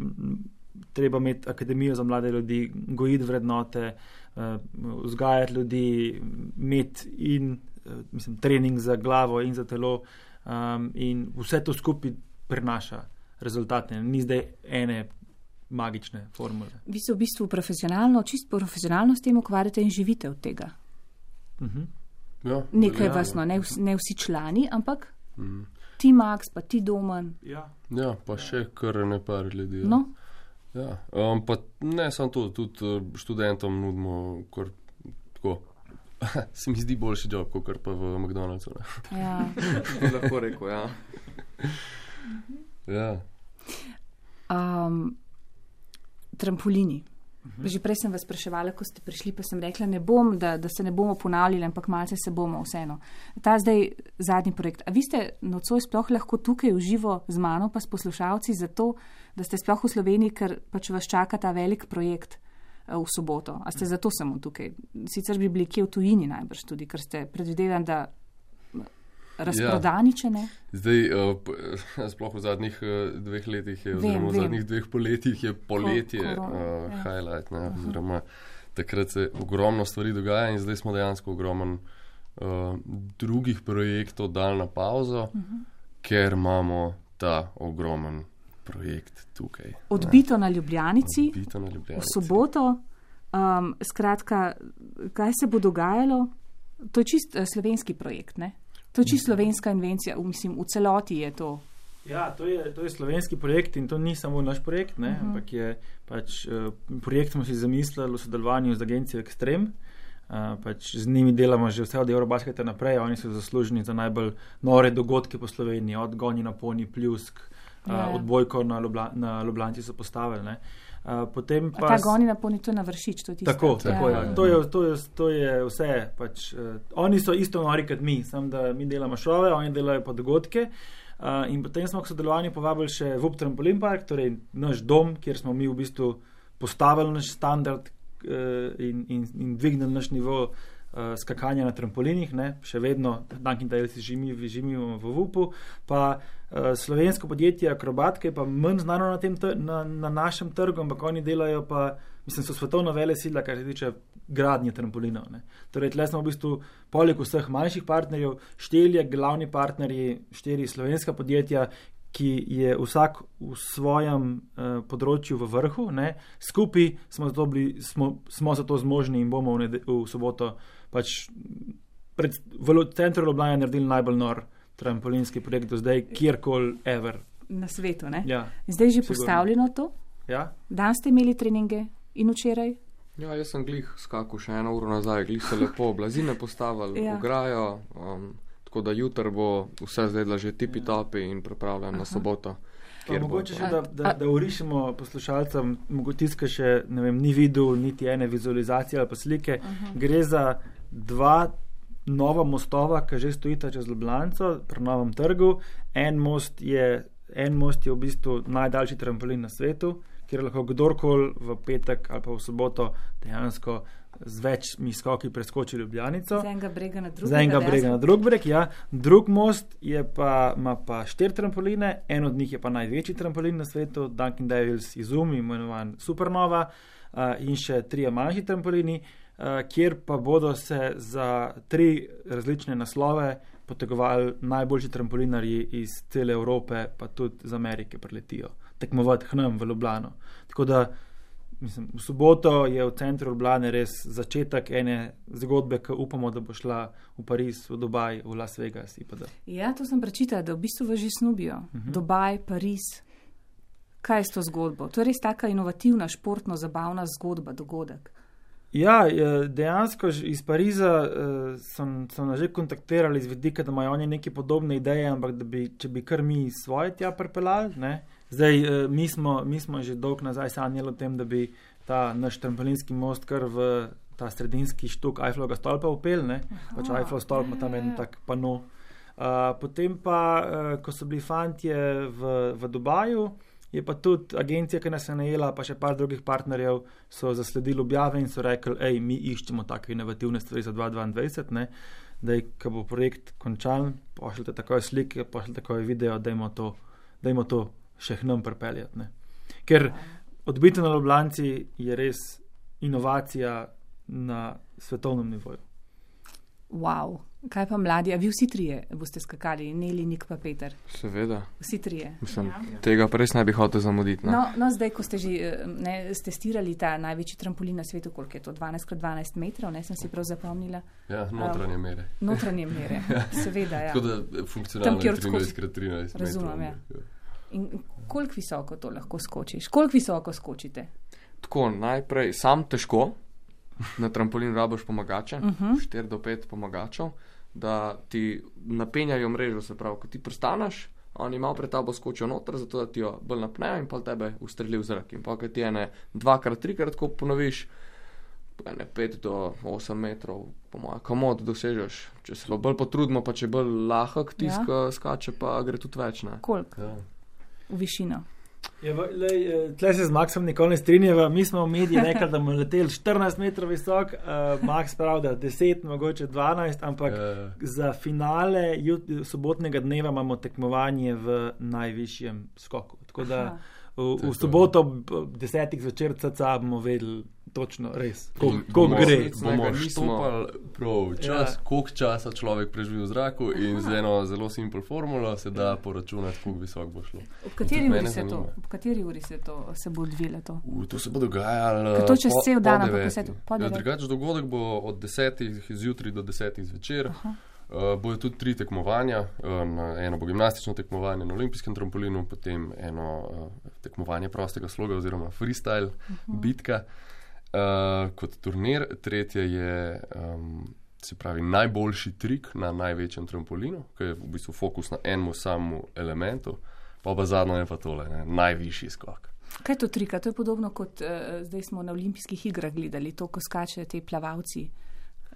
treba imeti akademijo za mlade ljudi, gojiti vrednote, uh, vzgajati ljudi, imeti in uh, mislim, trening za glavo in za telo. Um, in vse to skupaj prinaša rezultate. Ni zdaj ene magične formule. Vi se v bistvu profesionalno, čist profesionalno s tem ukvarjate in živite od tega. Mhm. Ja, Nekaj vas, no, ne, vs- ne vsi člani, ampak Mhm. ti Max, pa ti Domen. Ja. Ja, pa še kar ne par ljudi. ja. No, Ja, um, pa ne samo to, tudi uh, študentom nudimo, kar tako. (laughs) Se mi zdi boljši job, kot pa v McDonald'su. Ne? ja. (laughs) Lahko rekel, ja. Ja, um, trampolini. Že prej sem vas spraševala, ko ste prišli, pa sem rekla, ne bom, da, da se ne bomo ponavljali, ampak malce se bomo vseeno. Ta zdaj zadnji projekt. A vi ste nocoj sploh lahko tukaj v živo z mano, pa s poslušalci, zato, da ste sploh v Sloveniji, ker pač vas čaka ta velik projekt eh, v soboto. A ste zato samo tukaj? Sicer bi bili kje v tujini najbrž tudi, ker ste predvidevan, da razprodani, če ne. zdaj, uh, (laughs) sploh v zadnjih uh, dveh letih, je, Vem, oziroma v vem. zadnjih dveh poletjih je poletje korona, uh, ja. highlight. Ne, oziroma, takrat se ogromno stvari dogaja in zdaj smo dejansko ogromen uh, drugih projektov dal na pauzo, uh -huh. ker imamo ta ogromen projekt tukaj. ne. Odbito na Ljubljanici. Odbito na v Ljubljanici. soboto. Um, skratka, kaj se bo dogajalo? To je čist uh, slovenski projekt, ne? To je čist slovenska invencija, mislim, v celoti je to. Ja, to je, to je slovenski projekt in to ni samo naš projekt, ne, uh -huh. ampak je pač uh, projekt, smo si zamislili v sodelovanju z agencijo Extreme. Uh, pač z njimi delamo že vse od Eurobasketa naprej, oni so zaslužni za najbolj nore dogodke po Sloveniji, od Goni na Poni, Pljusk, uh, Ja. odbojko na, Ljubla, na Ljubljanci so postavili. Ne. Potem pa ta goni na poni, to je na vršič, to je tisto. Tako, tako ja. ja. To, je, to, je, to je vse. Pač, uh, oni so isto nori kot mi, samo da mi delamo šove, oni delajo pa dogodke. Uh, in potem smo k sodelovanju povabili še VUP Trampolin Park, torej naš dom, kjer smo mi v bistvu postavili naš standard uh, in, in, in dvignili naš nivo uh, skakanja na trampolinih, ne? še vedno Dunkin' Dales živimo, živimo v VUP-u. Pa slovensko podjetje Akrobat, ki je pa manj znano na, tem, na, na našem trgu, ampak oni delajo pa, mislim, so svetovno vele sila, kar se tiče gradnje trampolinov. Ne? Torej, tle smo v bistvu poleg vseh manjših partnerjev, štirje glavni partnerji, štiri slovenska podjetja, ki je vsak v svojem uh, področju v vrhu, ne? skupaj smo, zato bili, smo, smo zato zmožni in bomo v, nede, v soboto pač pred, v centru Ljubljana naredili najbolj nor trampolinski projekt do zdaj, kjerkoli, ever. Na svetu, ne? Ja, Zdaj je že Sigurno. postavljeno to. ja. Dan ste imeli treninge in včeraj. Ja, jaz sem glih skakal še eno uro nazaj, glih se lepo blazine postavili, Ja. ograjo, um, tako da jutr bo vse zdaj že tipi topi in pripravljen na soboto. Pa mogoče še, da, da, A- da urišemo poslušalcem, mogoče tiska še ne vem, ni videl niti ene vizualizacije ali pa slike. Uh -huh. Gre za dva nova mostova, ki že stojita čez Ljubljano, pri novem trgu. En most je, en most je v bistvu najdaljši trampolin na svetu, kjer lahko kdorkoli v petek ali pa v soboto dejansko z večmi skoki preskoči Ljubljanico. Z enega brega na drugega. Z enega brega dejansko. na drug breg, ja. Drug most je pa, ima pa štiri trampoline, en od njih je pa največji trampolin na svetu, Dunkin' Devils Izum, imenovan Supernova, uh, in še tri manjši trampolini, uh, kjer pa bodo se za tri različne naslove potegovali najboljši trampolinarji iz cele Evrope, pa tudi iz Amerike preletijo, tekmovati k nam v Ljubljano. Tako da Mislim, v soboto je v centru Ljubljana res začetek ene zgodbe, ki upamo, da bo šla v Pariz, v Dubaj, v Las Vegas. itd. Ja, to sem prečitala, da v bistvu že snubijo. Uh Mhm. -huh. Dubaj, Pariz. Kaj je s to zgodbo? To je res taka inovativna, športno, zabavna zgodba, dogodek. Ja, eh, dejansko iz Pariza eh, so, so nas že kontaktirali z vidika, da imajo oni neke podobne ideje, ampak da bi, če bi kar mi svoje tja pripeljali. Ne? Zdaj, eh, mi smo, mi smo že dolgo nazaj sanjali o tem, da bi ta naš trampolinski most kar v ta sredinski štuk Eiffelovega stolpa upel, ne? pač Eiffelov stolp ima tam en tak pano. Uh, potem pa, uh, ko so bili fantje v, v Dubaju, je pa tudi agencija, ki nas je najela, pa še par drugih partnerjev, so zasledili objave in so rekli, hej, mi iščemo take inovativne stvari za 2022, ne. da ko bo projekt končan, pošljite takoj slike, pošljite takoj video, dajmo to, dajmo to še k nam pripeljati. ne. Ker odbiti na Ljubljanci je res inovacija na svetovnem nivoju. Wow. Kaj pa mladi, a vi vsi trije boste skakali, Neli, Nik pa Peter? Seveda. Vsi trije. Mislim, tega pa res ne bi hotel zamuditi. Ne? No, no, zdaj, ko ste že eh, ne, testirali ta največji trampolin na svetu, koliko je to 12x12 metrov, ne sem si prav zapomnila. Ja, notranje mere. Notranje mere, (laughs) seveda. Ja. Tako da funkcionalno je 13x13 Razumem, ja. metrov. In koliko visoko to lahko skočiš? Koliko visoko skočite? Tako, najprej sam težko, na trampolin rabiš pomagače, Uh -huh. 4 do 5 pomagačev, da ti napenjajo mrežo, se pravi, ko ti pristaneš, oni malo pred tabo skočijo noter, zato da ti jo bolj napnejo in pa tebe ustreli v zrak. In pa, ko ti ene dvakrat, trikrat ko ponoviš, ene 5 do 8 metrov, po mojem, komod dosežeš. Če se lo bolj potrudimo, pa če bolj lahek tisk Ja. ja. skače, pa gre tudi več. Ne? Koliko Ja. v višino? Ja, v- lej, eh, Tle se z Maxom nikoli ne strinjava. Mi smo v medijih rekli, da bomo leteli 14 metrov visok, uh, Max pravi, da 10, mogoče 12, ampak Eh, za finale jut- sobotnega dneva imamo tekmovanje v najvišjem skoku. Tako da Aha. v, v soboto ob desetih zvečer caca bomo vedeli točno res, bomo- gre. Bomo štopali prav čas, Ja. koliko časa človek preživi v zraku in z eno zelo simpel formulo se da poračunati, koliko visok bo šlo. Ob kateri uri se to, ob kateri uri se to se bo odvilo to? U, to se bo dogajalo. To čez po- cel dan, ampak vse to- Ja. Drugač dogodek bo od 10. zjutraj do 10. zvečer. Uh, bojo tudi tri tekmovanja. Um, eno bo gimnastično tekmovanje na olimpijskem trampolinu, potem eno uh, tekmovanje prostega sloga oziroma freestyle, uh -huh. bitka uh, kot turnir. Tretje je um, se pravi najboljši trik na največjem trampolinu, ki je v bistvu fokus na enem samem elementu. Pa pa zadnjo je pa tole, ne, najvišji skok. Kaj je to trika? To je podobno kot uh, zdaj smo na olimpijskih igrah gledali, to, ko skačejo ti plavalci.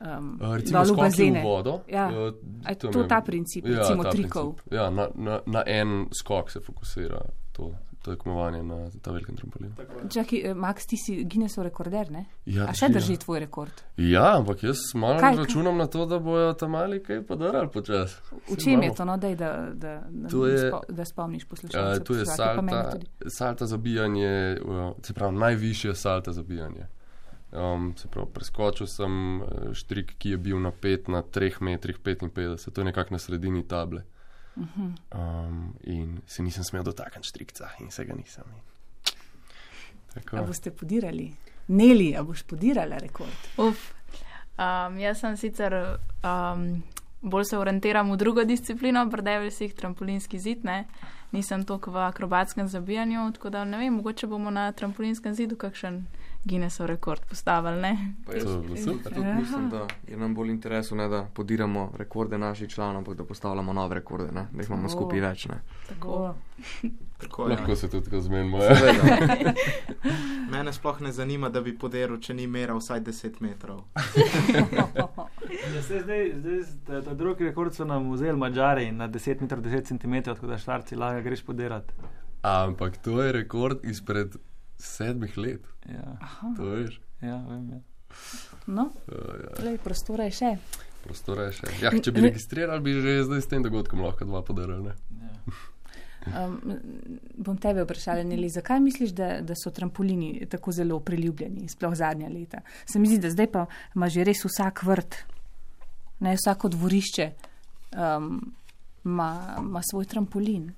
Um, Uh, Recimo dol v bazene. v vodo. Ja. uh, A je to ta princip, recimo, trikov? Princip. Ja, na, na, na en skok se fokusira to tekmovanje na ta velikem trampolinu. Čakaj, eh, Max, ti si Guinnessov rekorder, ne? Ja, A še drži, drži ja. tvoj rekord? Ja, ampak jaz malo Kaj- računam na to, da bojo tam mali kaj podarali počasi. V čem je to, no, daj, da, da, da, To je- spo, da spomniš Uh, poslušalce? to je salta, salta zabijanje, uh, se pravi najvišje salta zabijanje. Um, se pravi, preskočil sem uh, štrik, ki je bil na 5 na 3 metrih 55, to je nekako na sredini table. Um, in se nisem smel dotakniti štrikca in se ga nisem. Tako. A boste podirali? Neli, a boš podirala rekord? Uf. Um, jaz sem sicer um, bolj se orientiram v drugo disciplino, predevil si jih trampolinski zid, ne? nisem toliko v akrobatskem zabijanju, tako da ne vem, mogoče bomo na trampolinskem zidu kakšen Guinnessov rekord postavili. Ne? Pa jaz To super. tudi mislim, da je nam bolj interesu, ne da podiramo rekorde naših članov, ampak da postavljamo nove rekorde, ne? da jih imamo skupaj več. Ne? Tako. Tako, ja. Lahko se tudi zmenimo. Ja. (laughs) Mene sploh ne zanima, da bi poderil, če ni meral vsaj 10 metrov. (laughs) Ja, zdaj, zdaj ta, ta drugi rekord so nam vzeli Mačari na 10 metrov 10 cm, tako da štarci lahko greš podirati. Ampak to je rekord izpred sedmih let. Ja, To veš. ja, vem, ja. No, Uh, ja. lej, prostora je še. Prostora je še. Ja, če bi registrirali, bi že zdaj s tem dogodkom lahko dva podarili. ne? ja. Um, bom tebe vprašala, Neli, zakaj misliš, da, da so trampolini tako zelo priljubljeni, sploh zadnja leta? Se mi zdi, da zdaj pa ima že res vsak vrt, ne vsako dvorišče, um, ima, ima svoj trampolin.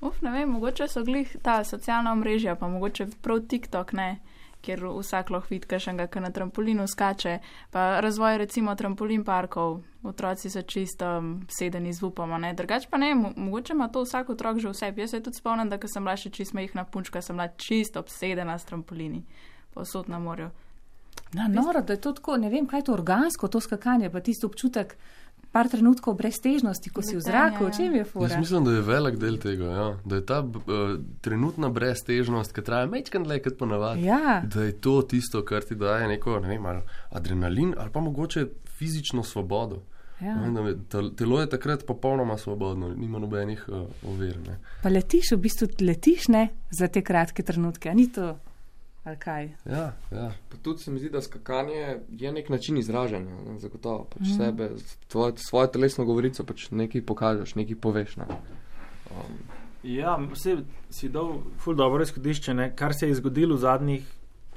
Uf, ne vem, mogoče so glih ta socialna omrežja, pa mogoče prav TikTok, ne, kjer vsak lahko vidi, kakšnega, ki na trampolinu skače. Pa razvoj recimo trampolin parkov, otroci so čisto sedeni z upama, ne. Drugač pa ne, mo mogoče ima to vsak otrok že v sebi. Jaz se tudi spomnim, da ko sem bila še čist majhna punčka, sem bila čisto obsedena s trampolini, posod na morju. Na, noro, da je to tako, ne vem, kaj je to organsko, to skakanje, pa tisti občutek, par trenutkov breztežnosti, ko si v zraku, Letenja, o čem je Jaz fura? mislim, da je velik del tega, ja. da je ta uh, trenutna breztežnost, ki traja mečkan dlje kot ponavadi. Ja, Da je to tisto, kar ti daje neko, ne vem, ali adrenalin ali pa mogoče fizično svobodo. ja. Ne Telo je takrat popolnoma svobodno, nima nobenih uh, ovir. ne. Pa letiš, v bistvu letiš ne za te kratke trenutke, a ni to, ali kaj? Ja, ja. Pa tudi se mi zdi, da skakanje je nek način izražanja, ne, zagotovo pač mm. sebe, tvoje, svojo telesno govorico pač nekaj pokažeš, nekaj poveš. Ne. Um, Ja, vse si dal ful dobro izhodišče, ne? kar se je zgodilo v zadnjih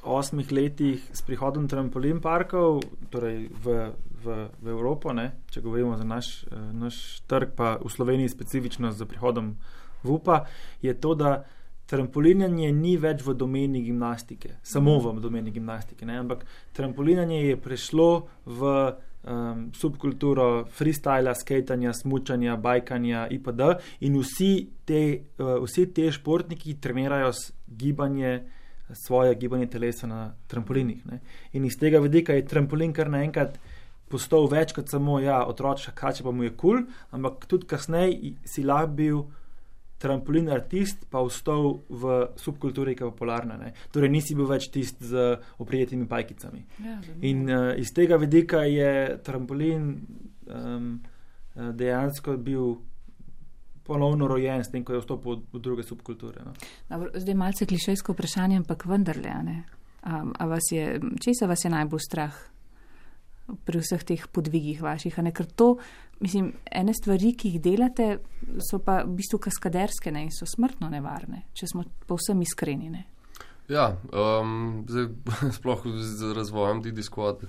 osmih letih s prihodom trampolin parkov, torej v, v, v Evropo, ne, če govorimo za naš, eh, naš trg, pa v Sloveniji specifično z prihodom VUPA, je to, da trampolinanje ni več v domeni gimnastike, samo v domeni gimnastike, ne, ampak trampolinanje je prešlo v um, subkulturo freestyla, skatanja, smučanja, bajkanja itd. In vsi te, uh, vsi te športniki trenirajo gibanje, svoje gibanje telesa na trampolinih. Ne. In iz tega vidika je trampolin kar naenkrat postal več kot samo ja, otročka, kaj če pa mu je kul, cool, ampak tudi kasneje si lahko bil. Trampolin artist pa vstal v subkulturi, ki je popularna. Ne? Torej, nisi bil več tisti z oprijetimi pajkicami. Ja, In uh, iz tega vidika je trampolin um, dejansko bil ponovno rojen, s tem, ko je vstopil v, druge subkulture. No? Dobro, zdaj malce klišejsko vprašanje, ampak vendarle? A, a vas je, česa vas je najbolj strah pri vseh teh podvigih vaših? a Ne, ker to, mislim, ene stvari, ki jih delate, so pa v bistvu kaskaderske ne, in so smrtno nevarne, če smo povsem iskreni. Ne? Ja, um, zdaj, (laughs) sploh z razvojem Didi Squad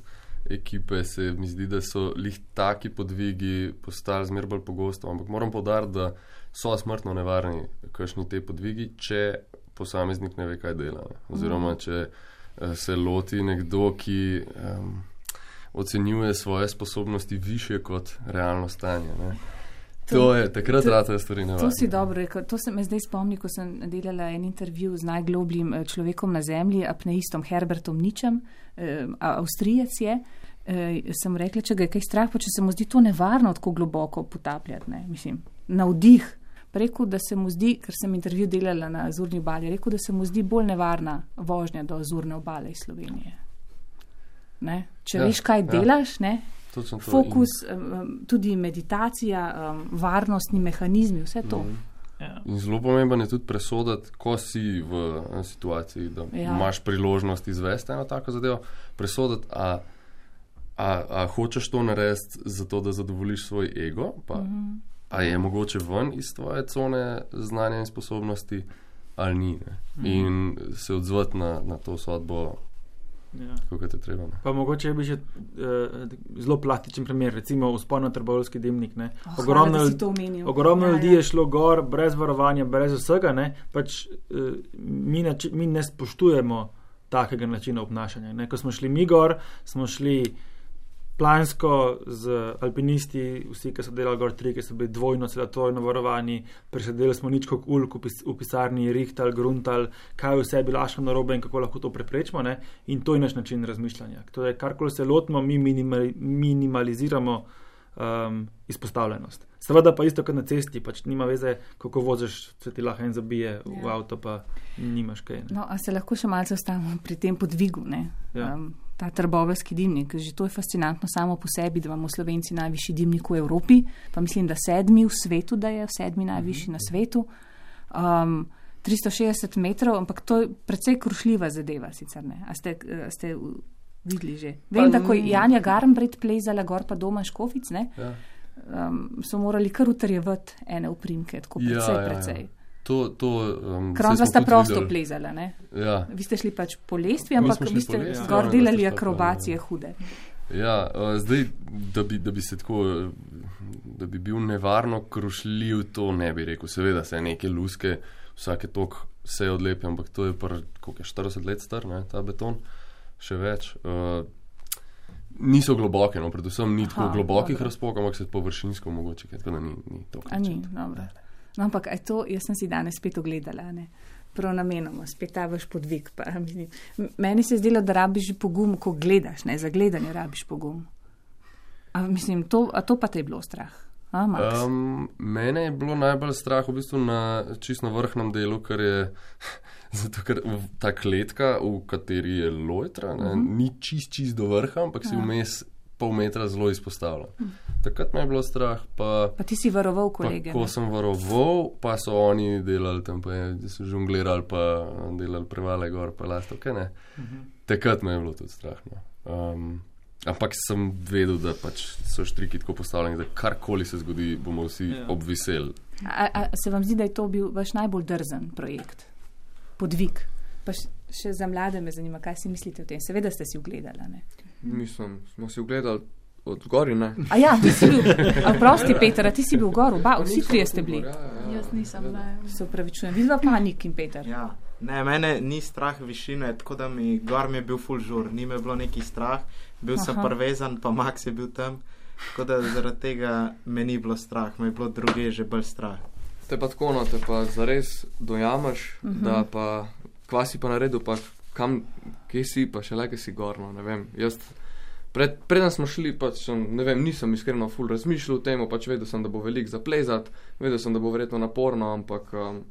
ekipe se mi zdi, da so lih taki podvigi postali zmer bolj pogosto, ampak moram povdariti, da so smrtno nevarni kakšni te podvigi, če posameznik ne ve, kaj dela. Oziroma, če eh, se loti nekdo, ki um, ocenjuje svoje sposobnosti više kot realno stanje. Ne. To je takrat rata stvari nevarne. To si dobro rekel. To se me zdaj spomni, ko sem delala en intervju z najglobljim eh, človekom na zemlji, apneistom Herbertom Ničem, eh, Avstrijec je. Eh, sem rekla, če ga je kaj strah, pa če se mu zdi to nevarno tako globoko potapljati, ne, mislim, na vdih. Rekel, da se mu zdi, ker sem intervju delala na Azurni obali, rekel, da se mu zdi bolj nevarna vožnja do Azurne obale iz Slovenije. Ne? Če Ja, ja, veš, kaj ja. delaš, ne? Točno to. fokus, um, tudi meditacija, varnostni mehanizmi, vse to. Mhm. Ja. In zelo pomemben je tudi presoditi, ko si v situaciji, da Ja. ja. imaš priložnost izvesti eno tako zadevo, presoditi, a, a, a hočeš to narediti zato, da zadovoljiš svoj ego, pa mm -hmm. a je mogoče ven iz tvoje cone znanja in sposobnosti, ali ni. Ne? Mhm. In se odzvati na, na to sodbo, Ja. kako te treba. Ne? Pa mogoče bi še uh, zelo plastičen primer, recimo uspon na trbovski dimnik. ne. Oh, Ogromno hvala. Ogromno Ja, ljudi ja. je šlo gor, brez varovanja, brez vsega. Ne? Pač, uh, mi, nači, mi ne spoštujemo takega načina obnašanja. Ne? Ko smo šli mi gor, smo šli plansko z alpinisti, vsi, ki so delali gor tri, ki so bili dvojno, celo trojno varovani, presedeli smo nič kot ulk v, pis, v pisarni, rihtal, gruntal, kaj vse je bilo aško narobe in kako lahko to preprečimo. Ne? In to je naš način razmišljanja. Torej, karkoli se lotimo, mi minimali, minimaliziramo um, izpostavljenost. Seveda pa isto kot na cesti, pač nima veze, kako voziš, se ti lahko en zabije v Ja. avto, pa nimaš kaj. Ne? No, a se lahko še malce ostavimo pri tem podvigu, ne? Ja. Um, ta trbovelski dimnik, že to je fascinantno samo po sebi, da imamo Slovenci najvišji dimnik v Evropi, pa mislim, da sedmi v svetu, da je sedmi najvišji na svetu. Um, 360 metrov, ampak to je precej krušljiva zadeva, sicer ne. A ste, a ste v- videli že? Vem, da ko je Janja Garmbred plezala gor pa doma Škofic, ne, Ja. um, so morali kar utrjevati ene uprimke, tako Ja, precej, ja, ja. precej. To, to, um, Kron saj vas smo sta prosto videli. plezala, ne? Ja. Vi ste šli pač po lestvi, ampak vi ste lestvi, zgor ja, delali akrobacije prav, hude. Ja, uh, zdaj, da bi, da bi se tako, da bi bil nevarno krušljiv, to ne bi rekel. Seveda se neke luske, vsake tok se odlepi, ampak to je pr, koliko je 40 let star, ne, ta beton, še več. Uh, niso globoke, no, predvsem ni tako Aha, globokih dobro. razpok, ampak se površinsko mogoče, tako da ni, ni to. A ni, dobro. No, ampak aj to, jaz sem si danes spet ogledala, ne. Prav namenoma, spet ta vaš podvig. Pa, mislim, meni se je zdelo, da rabiš pogum, ko gledaš, ne, za gledanje rabiš pogum. A, mislim, to, a to pa te je bilo strah. A, Max? Um, mene je bilo najbolj strah v bistvu na čisto vrhnem delu, ker je (laughs) zato, ker ta kletka, v kateri je lojtra, ne, uh -huh. ni čist, čist do vrha, ampak si Ja. vmes pol metra zelo izpostavljen. Takrat me je bilo strah, pa, Pa ti si varoval pa kolege. ko ne? sem varoval, pa so oni delali tam, pa je- so žonglirali, pa delali prevale gor, pa lasto, kaj ne. Uh -huh. Takrat me je bilo tudi strah. No. Um, ampak sem vedel, da pač so štriki tako postavljeni, da karkoli se zgodi, bomo vsi Ja. ja. obviseli. A, a se vam zdi, da je to bil vaš najbolj drzen projekt? Podvig. Pa še za mlade me zanima, kaj si mislite o tem. Seveda ste si ogledali. ne? Mislim, smo si ogledali od gori, ne? A ja, ti si bil, a prosti Peter, a ti si bil gor, oba, vsi trije ste bili. Ja, ja, Jaz nisem bila. ja. Se upravičujem, vidva pa Nik in Peter. Ja. Ne, mene ni strah višine, tako da mi gor mi je bil full žur, ni me bilo neki strah, bil sem Aha. prvezan, pa Max je bil tam. Tako da zaradi tega me ni bilo strah, me je bilo druge že bolj strah. Te pa tako, no, te pa zares dojamaš, uh -huh. da pa kvasi pa naredil, pa kam, kje si, pa še le, ki si gorno, ne vem. Jaz, pred, preden smo šli, pač, sem, ne vem, nisem iskreno ful razmišljal o tem, pač vedel sem, da bo velik za plezat, vedel sem, da bo verjetno naporno, ampak um,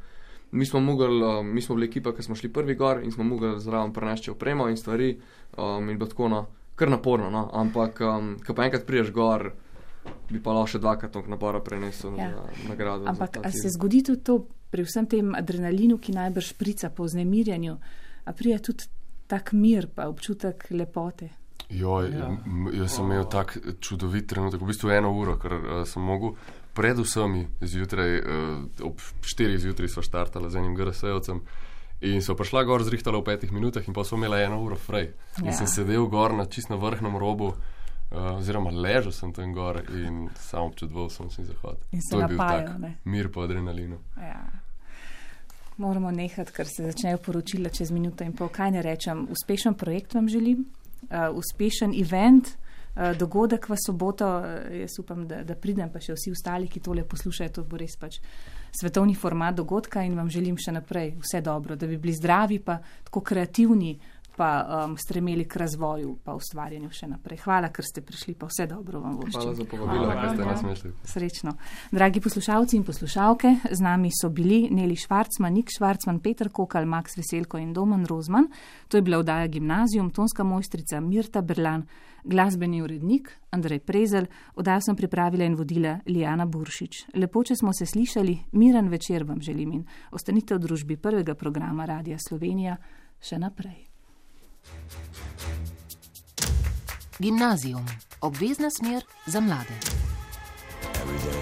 mi smo mogli, um, mi smo bili ekipa, ki smo šli prvi gor in smo mogli zraven prenesti opremo in stvari um, in bilo tako, no, kar naporno, no, ampak um, ko pa enkrat priješ gor, bi pa lahko še dvakrat toliko napora prenesel Ja. za nagrado. Ampak a se zgodi tudi to pri vsem tem adrenalinu, ki najbrž prica po vznemirjanju, a prija tudi tak mir, pa občutek lepote. Joj, Ja. ja. Jaz sem imel tak čudovit trenutek, v bistvu eno uro, ker uh, sem mogel pred vsemi zjutraj, uh, ob 4 zjutraj sva štartala z enim GRS-ovcem. In so prišla gor, zrihtala v petih minutah, in pa so imela eno uro frej. In Ja. sem sedel gor na čist na vrhnem robu, uh, oziroma ležal sem tam gor in samo občudoval sem si zahod. In se napajajo, mir po adrenalinu. Ja. Moramo nehati, ker se začnejo poročila čez minuto in pol. Kaj ne rečem? Uspešen projekt vam želim, uh, uspešen event, uh, dogodek v soboto. Uh, jaz upam, da, da pridem, pa še vsi ostali, ki tole poslušajo. To bo res pač svetovni format dogodka in vam želim še naprej vse dobro, da bi bili zdravi, pa tako kreativni, pa um, stremeli k razvoju, pa ustvarjanju še naprej. Hvala, ker ste prišli, pa vse dobro vam voščim. Hvala za povabilo. Ker ste nas imeli. Srečno. Dragi poslušalci in poslušalke, z nami so bili Neli Švarcman, Nik Švarcman, Peter Kokal, Max Veselko in Domen Rozman. To je bila vdaja Gimnazijum, tonska mojstrica Mirta Berlan, glasbeni urednik Andrej Prezel, oddajo sem pripravila in vodila Lijana Buršič. Lepo, če smo se slišali, miren večer vam želim in ostanite v družbi prvega programa Radia Slovenija še naprej. Gimnazijum, obvezna smer za mlade. Everyday.